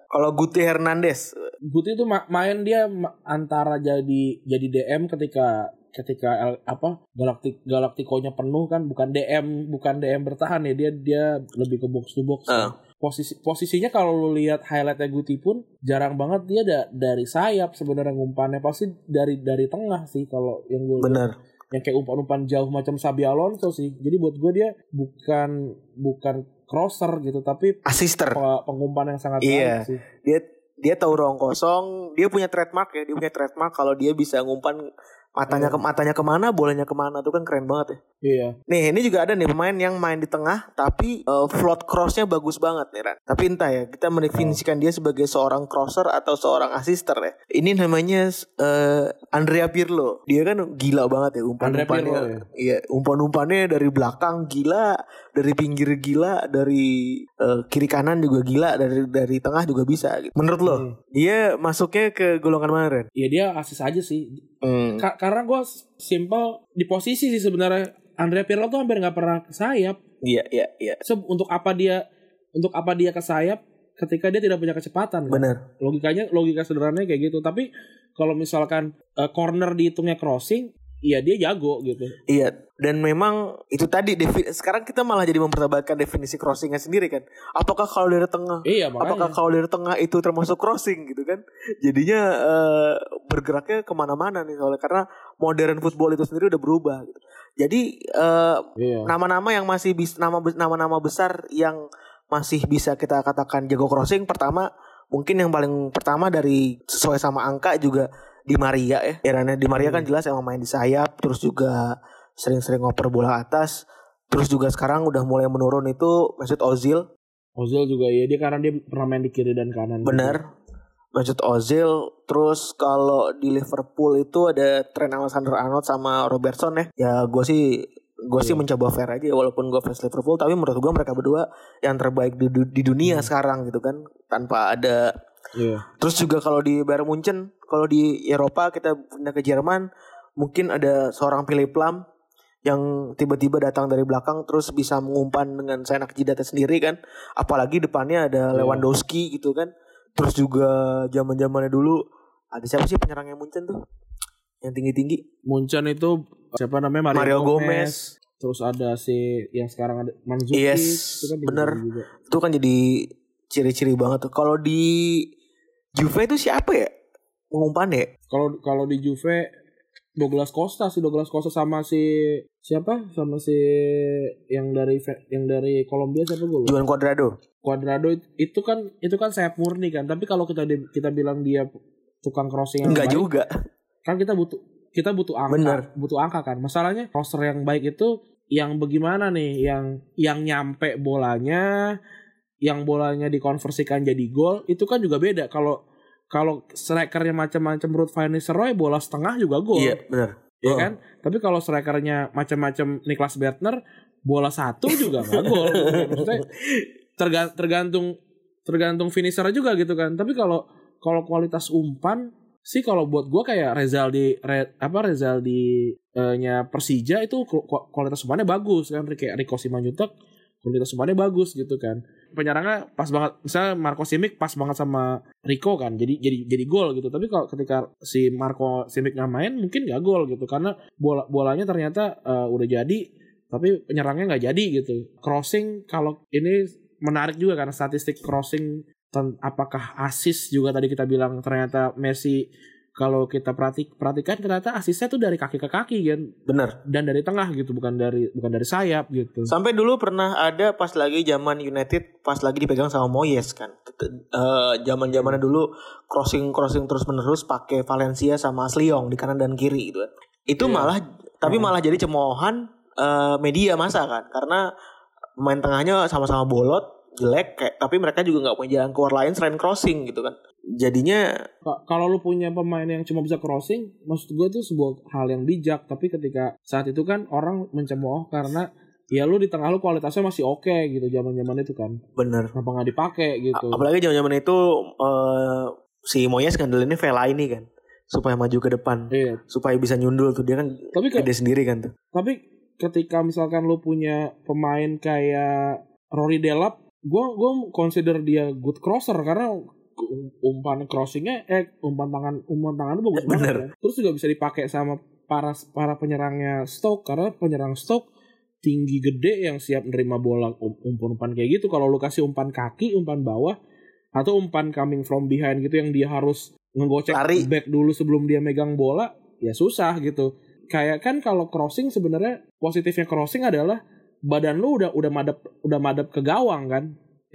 kalau Guti Hernandez. Guti itu ma- main dia ma- antara jadi jadi DM ketika ketika L- apa galaktik galaktikonya penuh kan bukan DM bukan DM bertahan ya dia dia lebih ke box to box Ah. posisi posisinya kalau lu lihat highlightnya Guti pun jarang banget dia da- dari sayap sebenarnya ngumpannya pasti dari dari tengah sih kalau yang gue Bener. yang kayak umpan-umpan jauh macam Sabi Alonso sih jadi buat gue dia bukan bukan crosser gitu tapi Asister. pe- pengumpan yang sangat Iya. baik sih Dia dia tahu ruang kosong. Dia punya trademark ya. Dia punya trademark kalau dia bisa ngumpan matanya ke matanya ke mana, bolanya ke mana tuh kan keren banget ya. iya Nih ini juga ada nih pemain yang main di tengah tapi eh, float crossnya bagus banget nih Ran. Tapi entah ya kita mendefinisikan dia sebagai seorang crosser atau seorang asister ya. Ini namanya eh, Andrea Pirlo. Dia kan gila banget ya umpan-umpannya. Andrea Pirlo, Iya umpan-umpannya dari belakang gila, dari pinggir gila, dari eh, kiri kanan juga gila, dari dari tengah juga bisa. Gitu. Menurut lo Hmm. dia masuknya ke golongan mana Ren? ya dia asis aja sih Hmm. Ka- karena gue simple di posisi sih sebenarnya Andrea Pirlo tuh hampir nggak pernah ke sayap Iya iya iya. So, untuk apa dia untuk apa dia ke sayap ketika dia tidak punya kecepatan kan? Benar. logikanya logika sederhananya kayak gitu tapi kalau misalkan eh, corner dihitungnya crossing ya dia jago gitu Iya, dan memang itu tadi sekarang kita malah jadi memperdebatkan definisi crossingnya sendiri kan. Apakah kalau dari tengah, iya apakah makanya kalau dari tengah itu termasuk crossing gitu kan? Jadinya eh, bergeraknya ke mana-mana nih soalnya karena modern football itu sendiri udah berubah. Gitu. Jadi eh, iya nama-nama yang masih bis nama nama-nama besar yang masih bisa kita katakan jago crossing pertama mungkin yang paling pertama dari sesuai sama angka juga di Maria ya. Eranya di Maria kan jelas emang main di sayap terus juga sering-sering ngoper bola atas. Terus juga sekarang udah mulai menurun itu Mesut Ozil. Ozil juga ya dia karena dia pernah main di kiri dan kanan bener. Mesut Ozil terus kalau di Liverpool itu ada Trent Alexander-Arnold sama Robertson ya. Ya gue sih gue sih Iya. mencoba fair aja walaupun gue fans Liverpool tapi menurut gue mereka berdua yang terbaik di, di dunia sekarang gitu kan tanpa ada iya terus juga kalau di Bayern Munchen kalau di Eropa kita pindah ke Jerman mungkin ada seorang Philip Lam yang tiba-tiba datang dari belakang terus bisa mengumpan dengan seenak jidatnya sendiri kan apalagi depannya ada Iya. Lewandowski gitu kan terus juga zaman zamannya dulu ada siapa sih penyerangnya Munchen tuh yang tinggi-tinggi Munchen itu siapa namanya Mario, Mario Gomez. Gomez. terus ada si yang sekarang ada Mandzukic Yes, itu kan bener. juga. itu kan jadi ciri-ciri banget tuh. Kalau di Juve itu siapa ya? Umpan ya? Kalau kalau di Juve Douglas Costa sih Douglas Costa sama si siapa sama si yang dari yang dari Kolombia siapa gue. Juan Cuadrado. Cuadrado it- itu kan itu kan sayap murni kan tapi kalau kita kita bilang dia tukang crossing yang Enggak baik, juga. kan kita butuh kita butuh angka Bener. butuh angka kan masalahnya crosser yang baik itu yang bagaimana nih yang yang nyampe bolanya yang bolanya dikonversikan jadi gol itu kan juga beda. Kalau kalau strikernya macam-macam Ruth Van Nistelrooy bola setengah juga gol. Iya, benar. ya Oh. kan? Tapi kalau strikernya macam-macam Niklas Bertner bola satu juga nggak gol. Maksudnya terga- tergantung tergantung finisher juga gitu kan. Tapi kalau kalau kualitas umpan sih kalau buat gua kayak Rezaldi Re, apa Rezaldi nya Persija itu ku- ku- kualitas umpannya bagus kan. Kayak Rico Simanjuntak kualitas umpannya bagus gitu kan penyerangnya pas banget. Misalnya Marco Simic pas banget sama Rico kan jadi jadi jadi gol gitu. Tapi kalau ketika si Marco Simic nggak main mungkin nggak gol gitu. Karena bola bolanya ternyata eh, udah jadi tapi penyerangnya nggak jadi gitu. Crossing kalau ini menarik juga karena statistik crossing apakah asis juga tadi kita bilang ternyata Messi kalau kita perhatik perhatikan ternyata asisnya tuh dari kaki ke kaki kan Benar. dan dari tengah gitu bukan dari bukan dari sayap gitu Sampai dulu pernah ada pas lagi zaman United pas lagi dipegang sama Moyes kan. Eh, Zaman-zamannya dulu crossing crossing terus menerus pakai Valencia sama Asliong di kanan dan kiri gitu kan. Itu Iya. malah tapi malah jadi cemoohan eh, media masa kan karena main tengahnya sama-sama bolot jelek kayak tapi mereka juga nggak punya jalan keluar lain selain crossing gitu kan. Jadinya Ka- kalau lu punya pemain yang cuma bisa crossing, maksud gue itu sebuah hal yang bijak. Tapi ketika saat itu kan orang mencemooh karena ya lu di tengah lu kualitasnya masih oke gitu zaman zaman itu kan. bener Kenapa nggak dipakai gitu? Apalagi zaman-zaman itu eh, si Moyes ngandelinnya Vela ini kan supaya maju ke depan, Iya. supaya bisa nyundul tuh dia kan Tapi ke- gede sendiri kan tuh. tapi ketika misalkan lu punya pemain kayak Rory Delap, gue gue consider dia good crosser karena umpan crossingnya eh umpan tangan umpan tangannya bagus banget kan. Terus juga bisa dipakai sama para para penyerangnya Stoke karena penyerang Stoke tinggi gede yang siap nerima bola um- umpan-umpan kayak gitu. Kalau lu kasih umpan kaki, umpan bawah atau umpan coming from behind gitu yang dia harus ngegocek Lari. back dulu sebelum dia megang bola, ya susah gitu. Kayak kan kalau crossing sebenarnya positifnya crossing adalah badan lu udah udah madep udah madep ke gawang kan.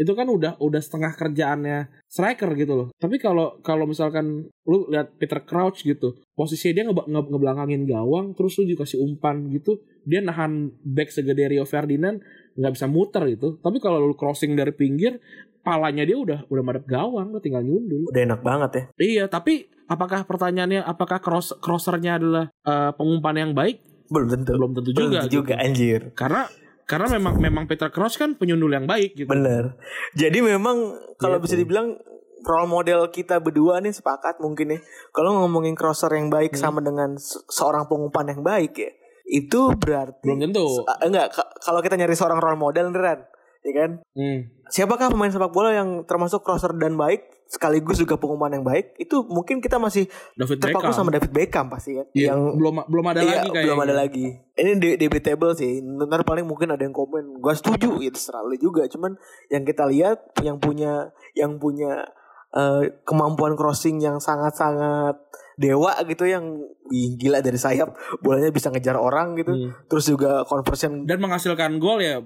Itu kan udah udah setengah kerjaannya striker gitu loh. Tapi kalau kalau misalkan lu lihat Peter Crouch gitu, posisinya dia nge, nge- ngebelakangin gawang, terus lu dikasih umpan gitu, dia nahan back segede Rio Ferdinand nggak bisa muter gitu. Tapi kalau lu crossing dari pinggir, palanya dia udah udah madep gawang, lu tinggal nyundul. Udah enak banget ya. Iya, tapi apakah pertanyaannya apakah cross crossernya adalah eh, pengumpan yang baik? Belum tentu. Belum tentu Belum juga. tentu juga gitu. anjir. Karena karena memang memang Peter Crouch kan penyundul yang baik gitu. Bener. Jadi memang kalau Gitu. bisa dibilang role model kita berdua nih sepakat mungkin ya. Kalau ngomongin crosser yang baik Hmm. sama dengan se- seorang pengumpan yang baik ya. Itu berarti Belum tentu. Ah, enggak ka- kalau kita nyari seorang role model beneran, ya kan? Hmm. Siapakah pemain sepak bola yang termasuk crosser dan baik sekaligus juga pengumpan yang baik? Itu mungkin kita masih David terpaku Beckham. sama David Beckham pasti kan. Iya, Yang belum belum ada Iya, lagi kayaknya. belum ada lagi. Ini de- debatable sih. Ntar paling mungkin ada yang komen, gua setuju ya terserah lu juga. Cuman yang kita lihat yang punya yang punya eh, kemampuan crossing yang sangat-sangat dewa gitu yang wih, gila dari sayap bolanya bisa ngejar orang gitu. Hmm. Terus juga conversion Dan menghasilkan gol ya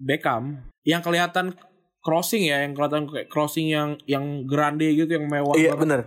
Beckham. Yang kelihatan crossing ya, yang kelihatan kayak crossing yang yang grande gitu, yang mewah iya banget. benar.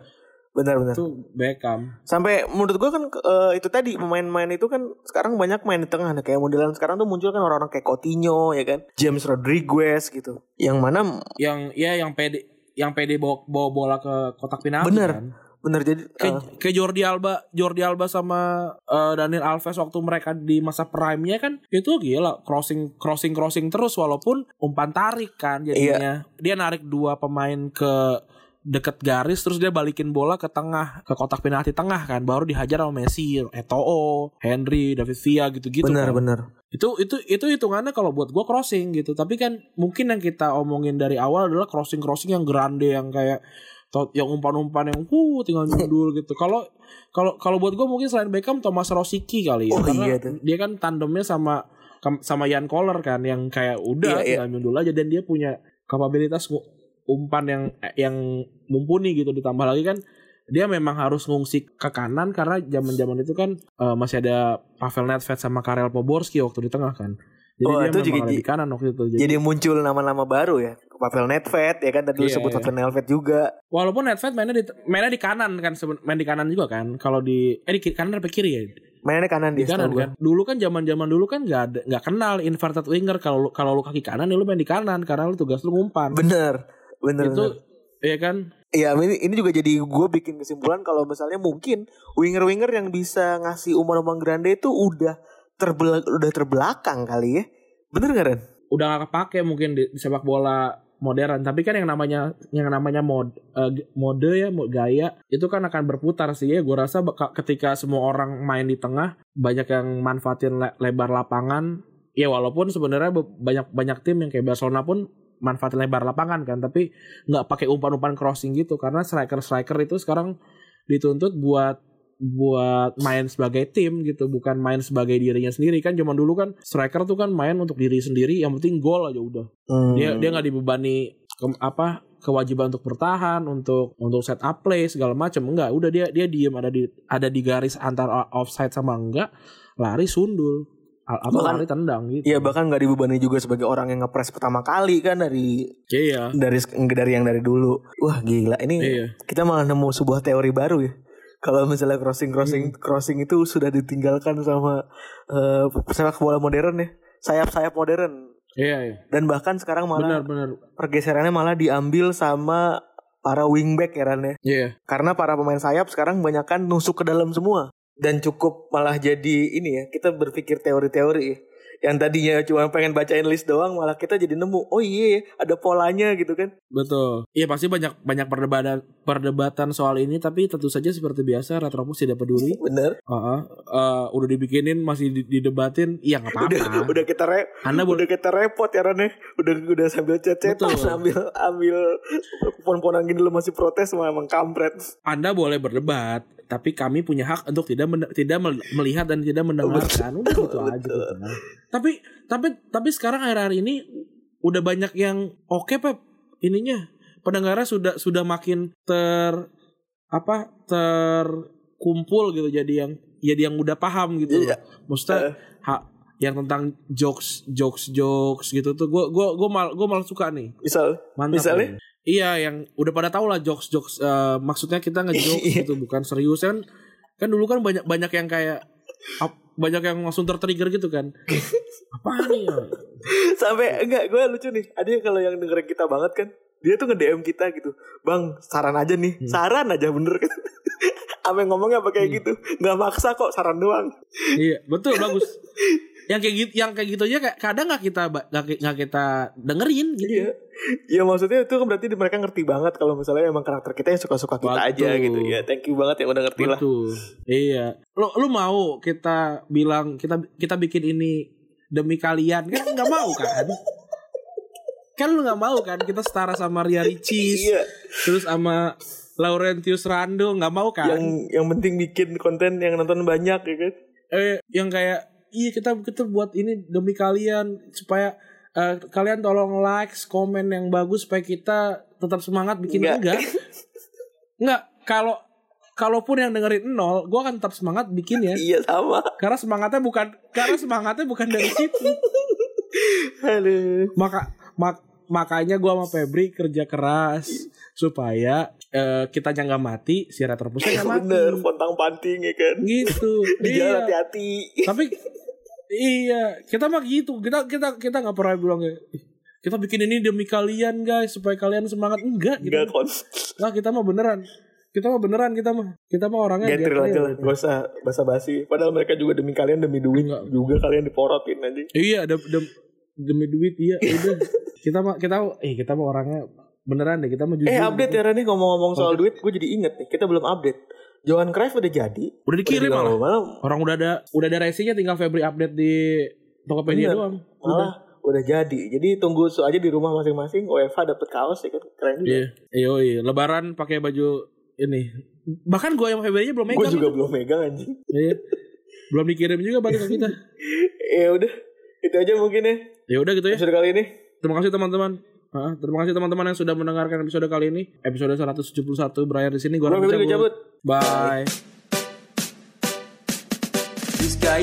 Benar benar. Itu Beckham. Sampai menurut gua kan eh, itu tadi pemain-pemain itu kan sekarang banyak main di tengah Nah, kayak modelan sekarang tuh muncul kan orang-orang kayak Coutinho ya kan, James Rodriguez gitu. Yang mana Yang ya yang pede yang pede bawa, bawa bola ke kotak penalti Bener. kan. Bener jadi Kayak kayak Jordi Alba, Jordi Alba sama eh, Daniel Alves waktu mereka di masa prime-nya kan itu gila crossing crossing crossing terus walaupun umpan tarik kan jadinya. Dia narik dua pemain ke deket garis terus dia balikin bola ke tengah ke kotak penalti tengah kan baru dihajar sama Messi, Eto'o, Henry, David Villa gitu-gitu bener kan. bener. Itu itu itu hitungannya kalau buat gua crossing gitu. Tapi kan mungkin yang kita omongin dari awal adalah crossing-crossing yang grande yang kayak yang umpan-umpan yang uh tinggal nyundul gitu. Kalau kalau kalau buat gua mungkin selain Beckham Thomas Rosicki kali ya. Oh, Karena iya tuh. dia kan tandemnya sama sama Jan Koller kan yang kayak udah Iya, iya. tinggal nyundul aja dan dia punya kapabilitas umpan yang yang mumpuni gitu ditambah lagi kan dia memang harus ngungsi ke kanan karena zaman-zaman itu kan eh, masih ada Pavel Nedved sama Karel Poborski waktu di tengah kan. Jadi Oh, dia itu juga di kanan waktu itu. Jadi, Jadi muncul nama-nama baru ya. Pavel Nedved ya kan tadi lu Iya, sebut iya. Pavel Nedved juga. walaupun Nedved mainnya di mainnya di kanan kan main di kanan juga kan. Kalau di eh di kiri, kanan apa kiri ya? Mainnya kanan Di dia kanan kan. Dulu kan zaman-zaman dulu kan nggak ada nggak kenal inverted winger kalau kalau lu kaki kanan ya lu main di kanan karena lu tugas lu ngumpan. Bener. Bener. itu bener. ya kan Iya ini, ini juga jadi gue bikin kesimpulan kalau misalnya mungkin winger-winger yang bisa ngasih umpan-umpan grande itu udah terbel udah terbelakang kali ya. Bener gak Ren? udah gak kepake mungkin di, di sepak bola modern. Tapi kan yang namanya yang namanya mod g- mode ya gaya itu kan akan berputar sih ya. Gue rasa ketika semua orang main di tengah banyak yang manfaatin le- lebar lapangan. Ya walaupun sebenarnya be- banyak banyak tim yang kayak Barcelona pun manfaatin lebar lapangan kan. Tapi nggak pakai umpan-umpan crossing gitu. Karena striker striker itu sekarang dituntut buat buat main sebagai tim gitu bukan main sebagai dirinya sendiri kan zaman dulu kan striker tuh kan main untuk diri sendiri yang penting gol aja udah Hmm. dia dia nggak dibebani ke- apa kewajiban untuk bertahan untuk untuk set up play segala macam enggak udah dia dia diem ada di ada di garis antara offside sama enggak lari sundul apa Bahkan- lari tendang gitu Iya bahkan nggak dibebani juga sebagai orang yang ngepres pertama kali kan dari iya dari dari yang dari dulu. Wah gila ini Iya. kita malah nemu sebuah teori baru ya. Kalau misalnya crossing crossing Hmm. crossing itu sudah ditinggalkan sama eh, sepak bola modern ya, sayap-sayap modern iya iya dan bahkan sekarang malah benar benar pergeserannya malah diambil sama para wingback ya Ran ya. iya Karena para pemain sayap sekarang banyakkan nusuk ke dalam semua dan cukup malah jadi ini ya kita berpikir teori-teori ya. Yang tadinya cuma pengen bacain list doang malah kita jadi nemu oh iya ya ada polanya gitu kan. Betul. Iya pasti banyak banyak perdebatan perdebatan soal ini tapi tentu saja seperti biasa Retropus tidak peduli. Bener. Heeh. Eh, udah dibikinin masih di- didebatin iya nggak udah apa-apa. udah kita re anda udah kita repot ya Ran ya. Udah udah sambil cecetan Betul. ambil pon-ponan gini masih protes sama emang kampret. Anda boleh berdebat, tapi kami punya hak untuk tidak men- tidak mel- melihat dan tidak mendengarkan. Udah gitu aja gitu. Tapi tapi tapi sekarang akhir-akhir ini udah banyak yang oke Pep ininya. Pendengarnya sudah sudah makin ter apa terkumpul gitu jadi yang jadi yang udah paham gitu. Iya. Maksudnya ha- yang tentang jokes jokes jokes gitu tuh gue gue gue mal gue malah suka nih misal Mantap. Misalnya? nih. Iya, yang udah pada tahu lah jokes-jokes eh, maksudnya kita ngejokes Iya. gitu, bukan serius kan. Kan dulu kan banyak banyak yang kayak ap- banyak yang langsung tertrigger gitu kan. Apa nih? ya? sampai enggak gue lucu nih ada yang kalau yang dengerin kita banget kan dia tuh nge DM kita gitu bang saran aja nih Hmm. saran aja bener kan apa yang ngomongnya apa kayak gitu nggak maksa kok saran doang iya, betul bagus. Yang kayak gitu yang kayak gitu aja kayak kadang nggak kita nggak ki- nggak kita dengerin gitu. iya ya maksudnya itu kan berarti mereka ngerti banget kalau misalnya emang karakter kita yang suka-suka kita aja Betul. gitu ya thank you banget yang udah ngerti lah Betul. Iya. Lu lu mau kita bilang kita kita bikin ini demi kalian kan nggak mau kan? Kan lu nggak mau kan kita setara sama Ria Ricis, iya terus sama Laurentius Rando nggak mau kan? yang yang penting bikin konten yang nonton banyak ya kan Eh yang kayak iya kita kita buat ini demi kalian supaya eh, kalian tolong likes, komen yang bagus supaya kita tetap semangat bikin Nggak. enggak. Enggak, kalau kalaupun yang dengerin nol, gua akan tetap semangat bikin ya. iya sama Karena semangatnya bukan karena semangatnya bukan dari situ. Aduh. Maka mak- makanya gua sama Febri kerja keras supaya eh, kita nggak mati, si retropusnya nggak mati. bener pontang panting ya kan Gitu. di jalan Iya. hati-hati Tapi iya, kita mah gitu. Kita kita kita nggak pernah bilang kayak "Ih, kita bikin ini demi kalian guys supaya kalian semangat enggak gitu. nggak kon Nah, kita mah beneran. Kita mah beneran kita mah. Kita mah orangnya get aja lah, gak usah basa-basi. Padahal mereka juga demi kalian, demi duit Enggak. juga kalian diporotin aja. Iya, dem, dem- demi duit iya udah. kita mah kita eh kita mah orangnya beneran deh kita mah jujur. Eh update ya Rani ngomong-ngomong soal duit, gue jadi inget nih, kita belum update. Johan Cruyff udah jadi. Udah dikirim Udah malah. malah. Orang udah ada udah ada resinya tinggal Febri update di Tokopedia Bener. doang. Malah udah jadi. Jadi tunggu su aja di rumah masing-masing. UEFA dapet kaos ya kan, keren juga. Iya. Iya, iya. Lebaran pakai baju ini. Bahkan gue yang Febri aja belum Gue megang. juga itu. belum megang anjing. Iya. Belum dikirim juga balik ke kita. ya udah, itu aja mungkin ya Ya udah gitu ya. episode kali ini. Terima kasih teman-teman. Hah, terima kasih teman-teman yang sudah mendengarkan episode kali ini. Episode 171 berakhir di sini. Gua Raffi cabut. Bye. Rizka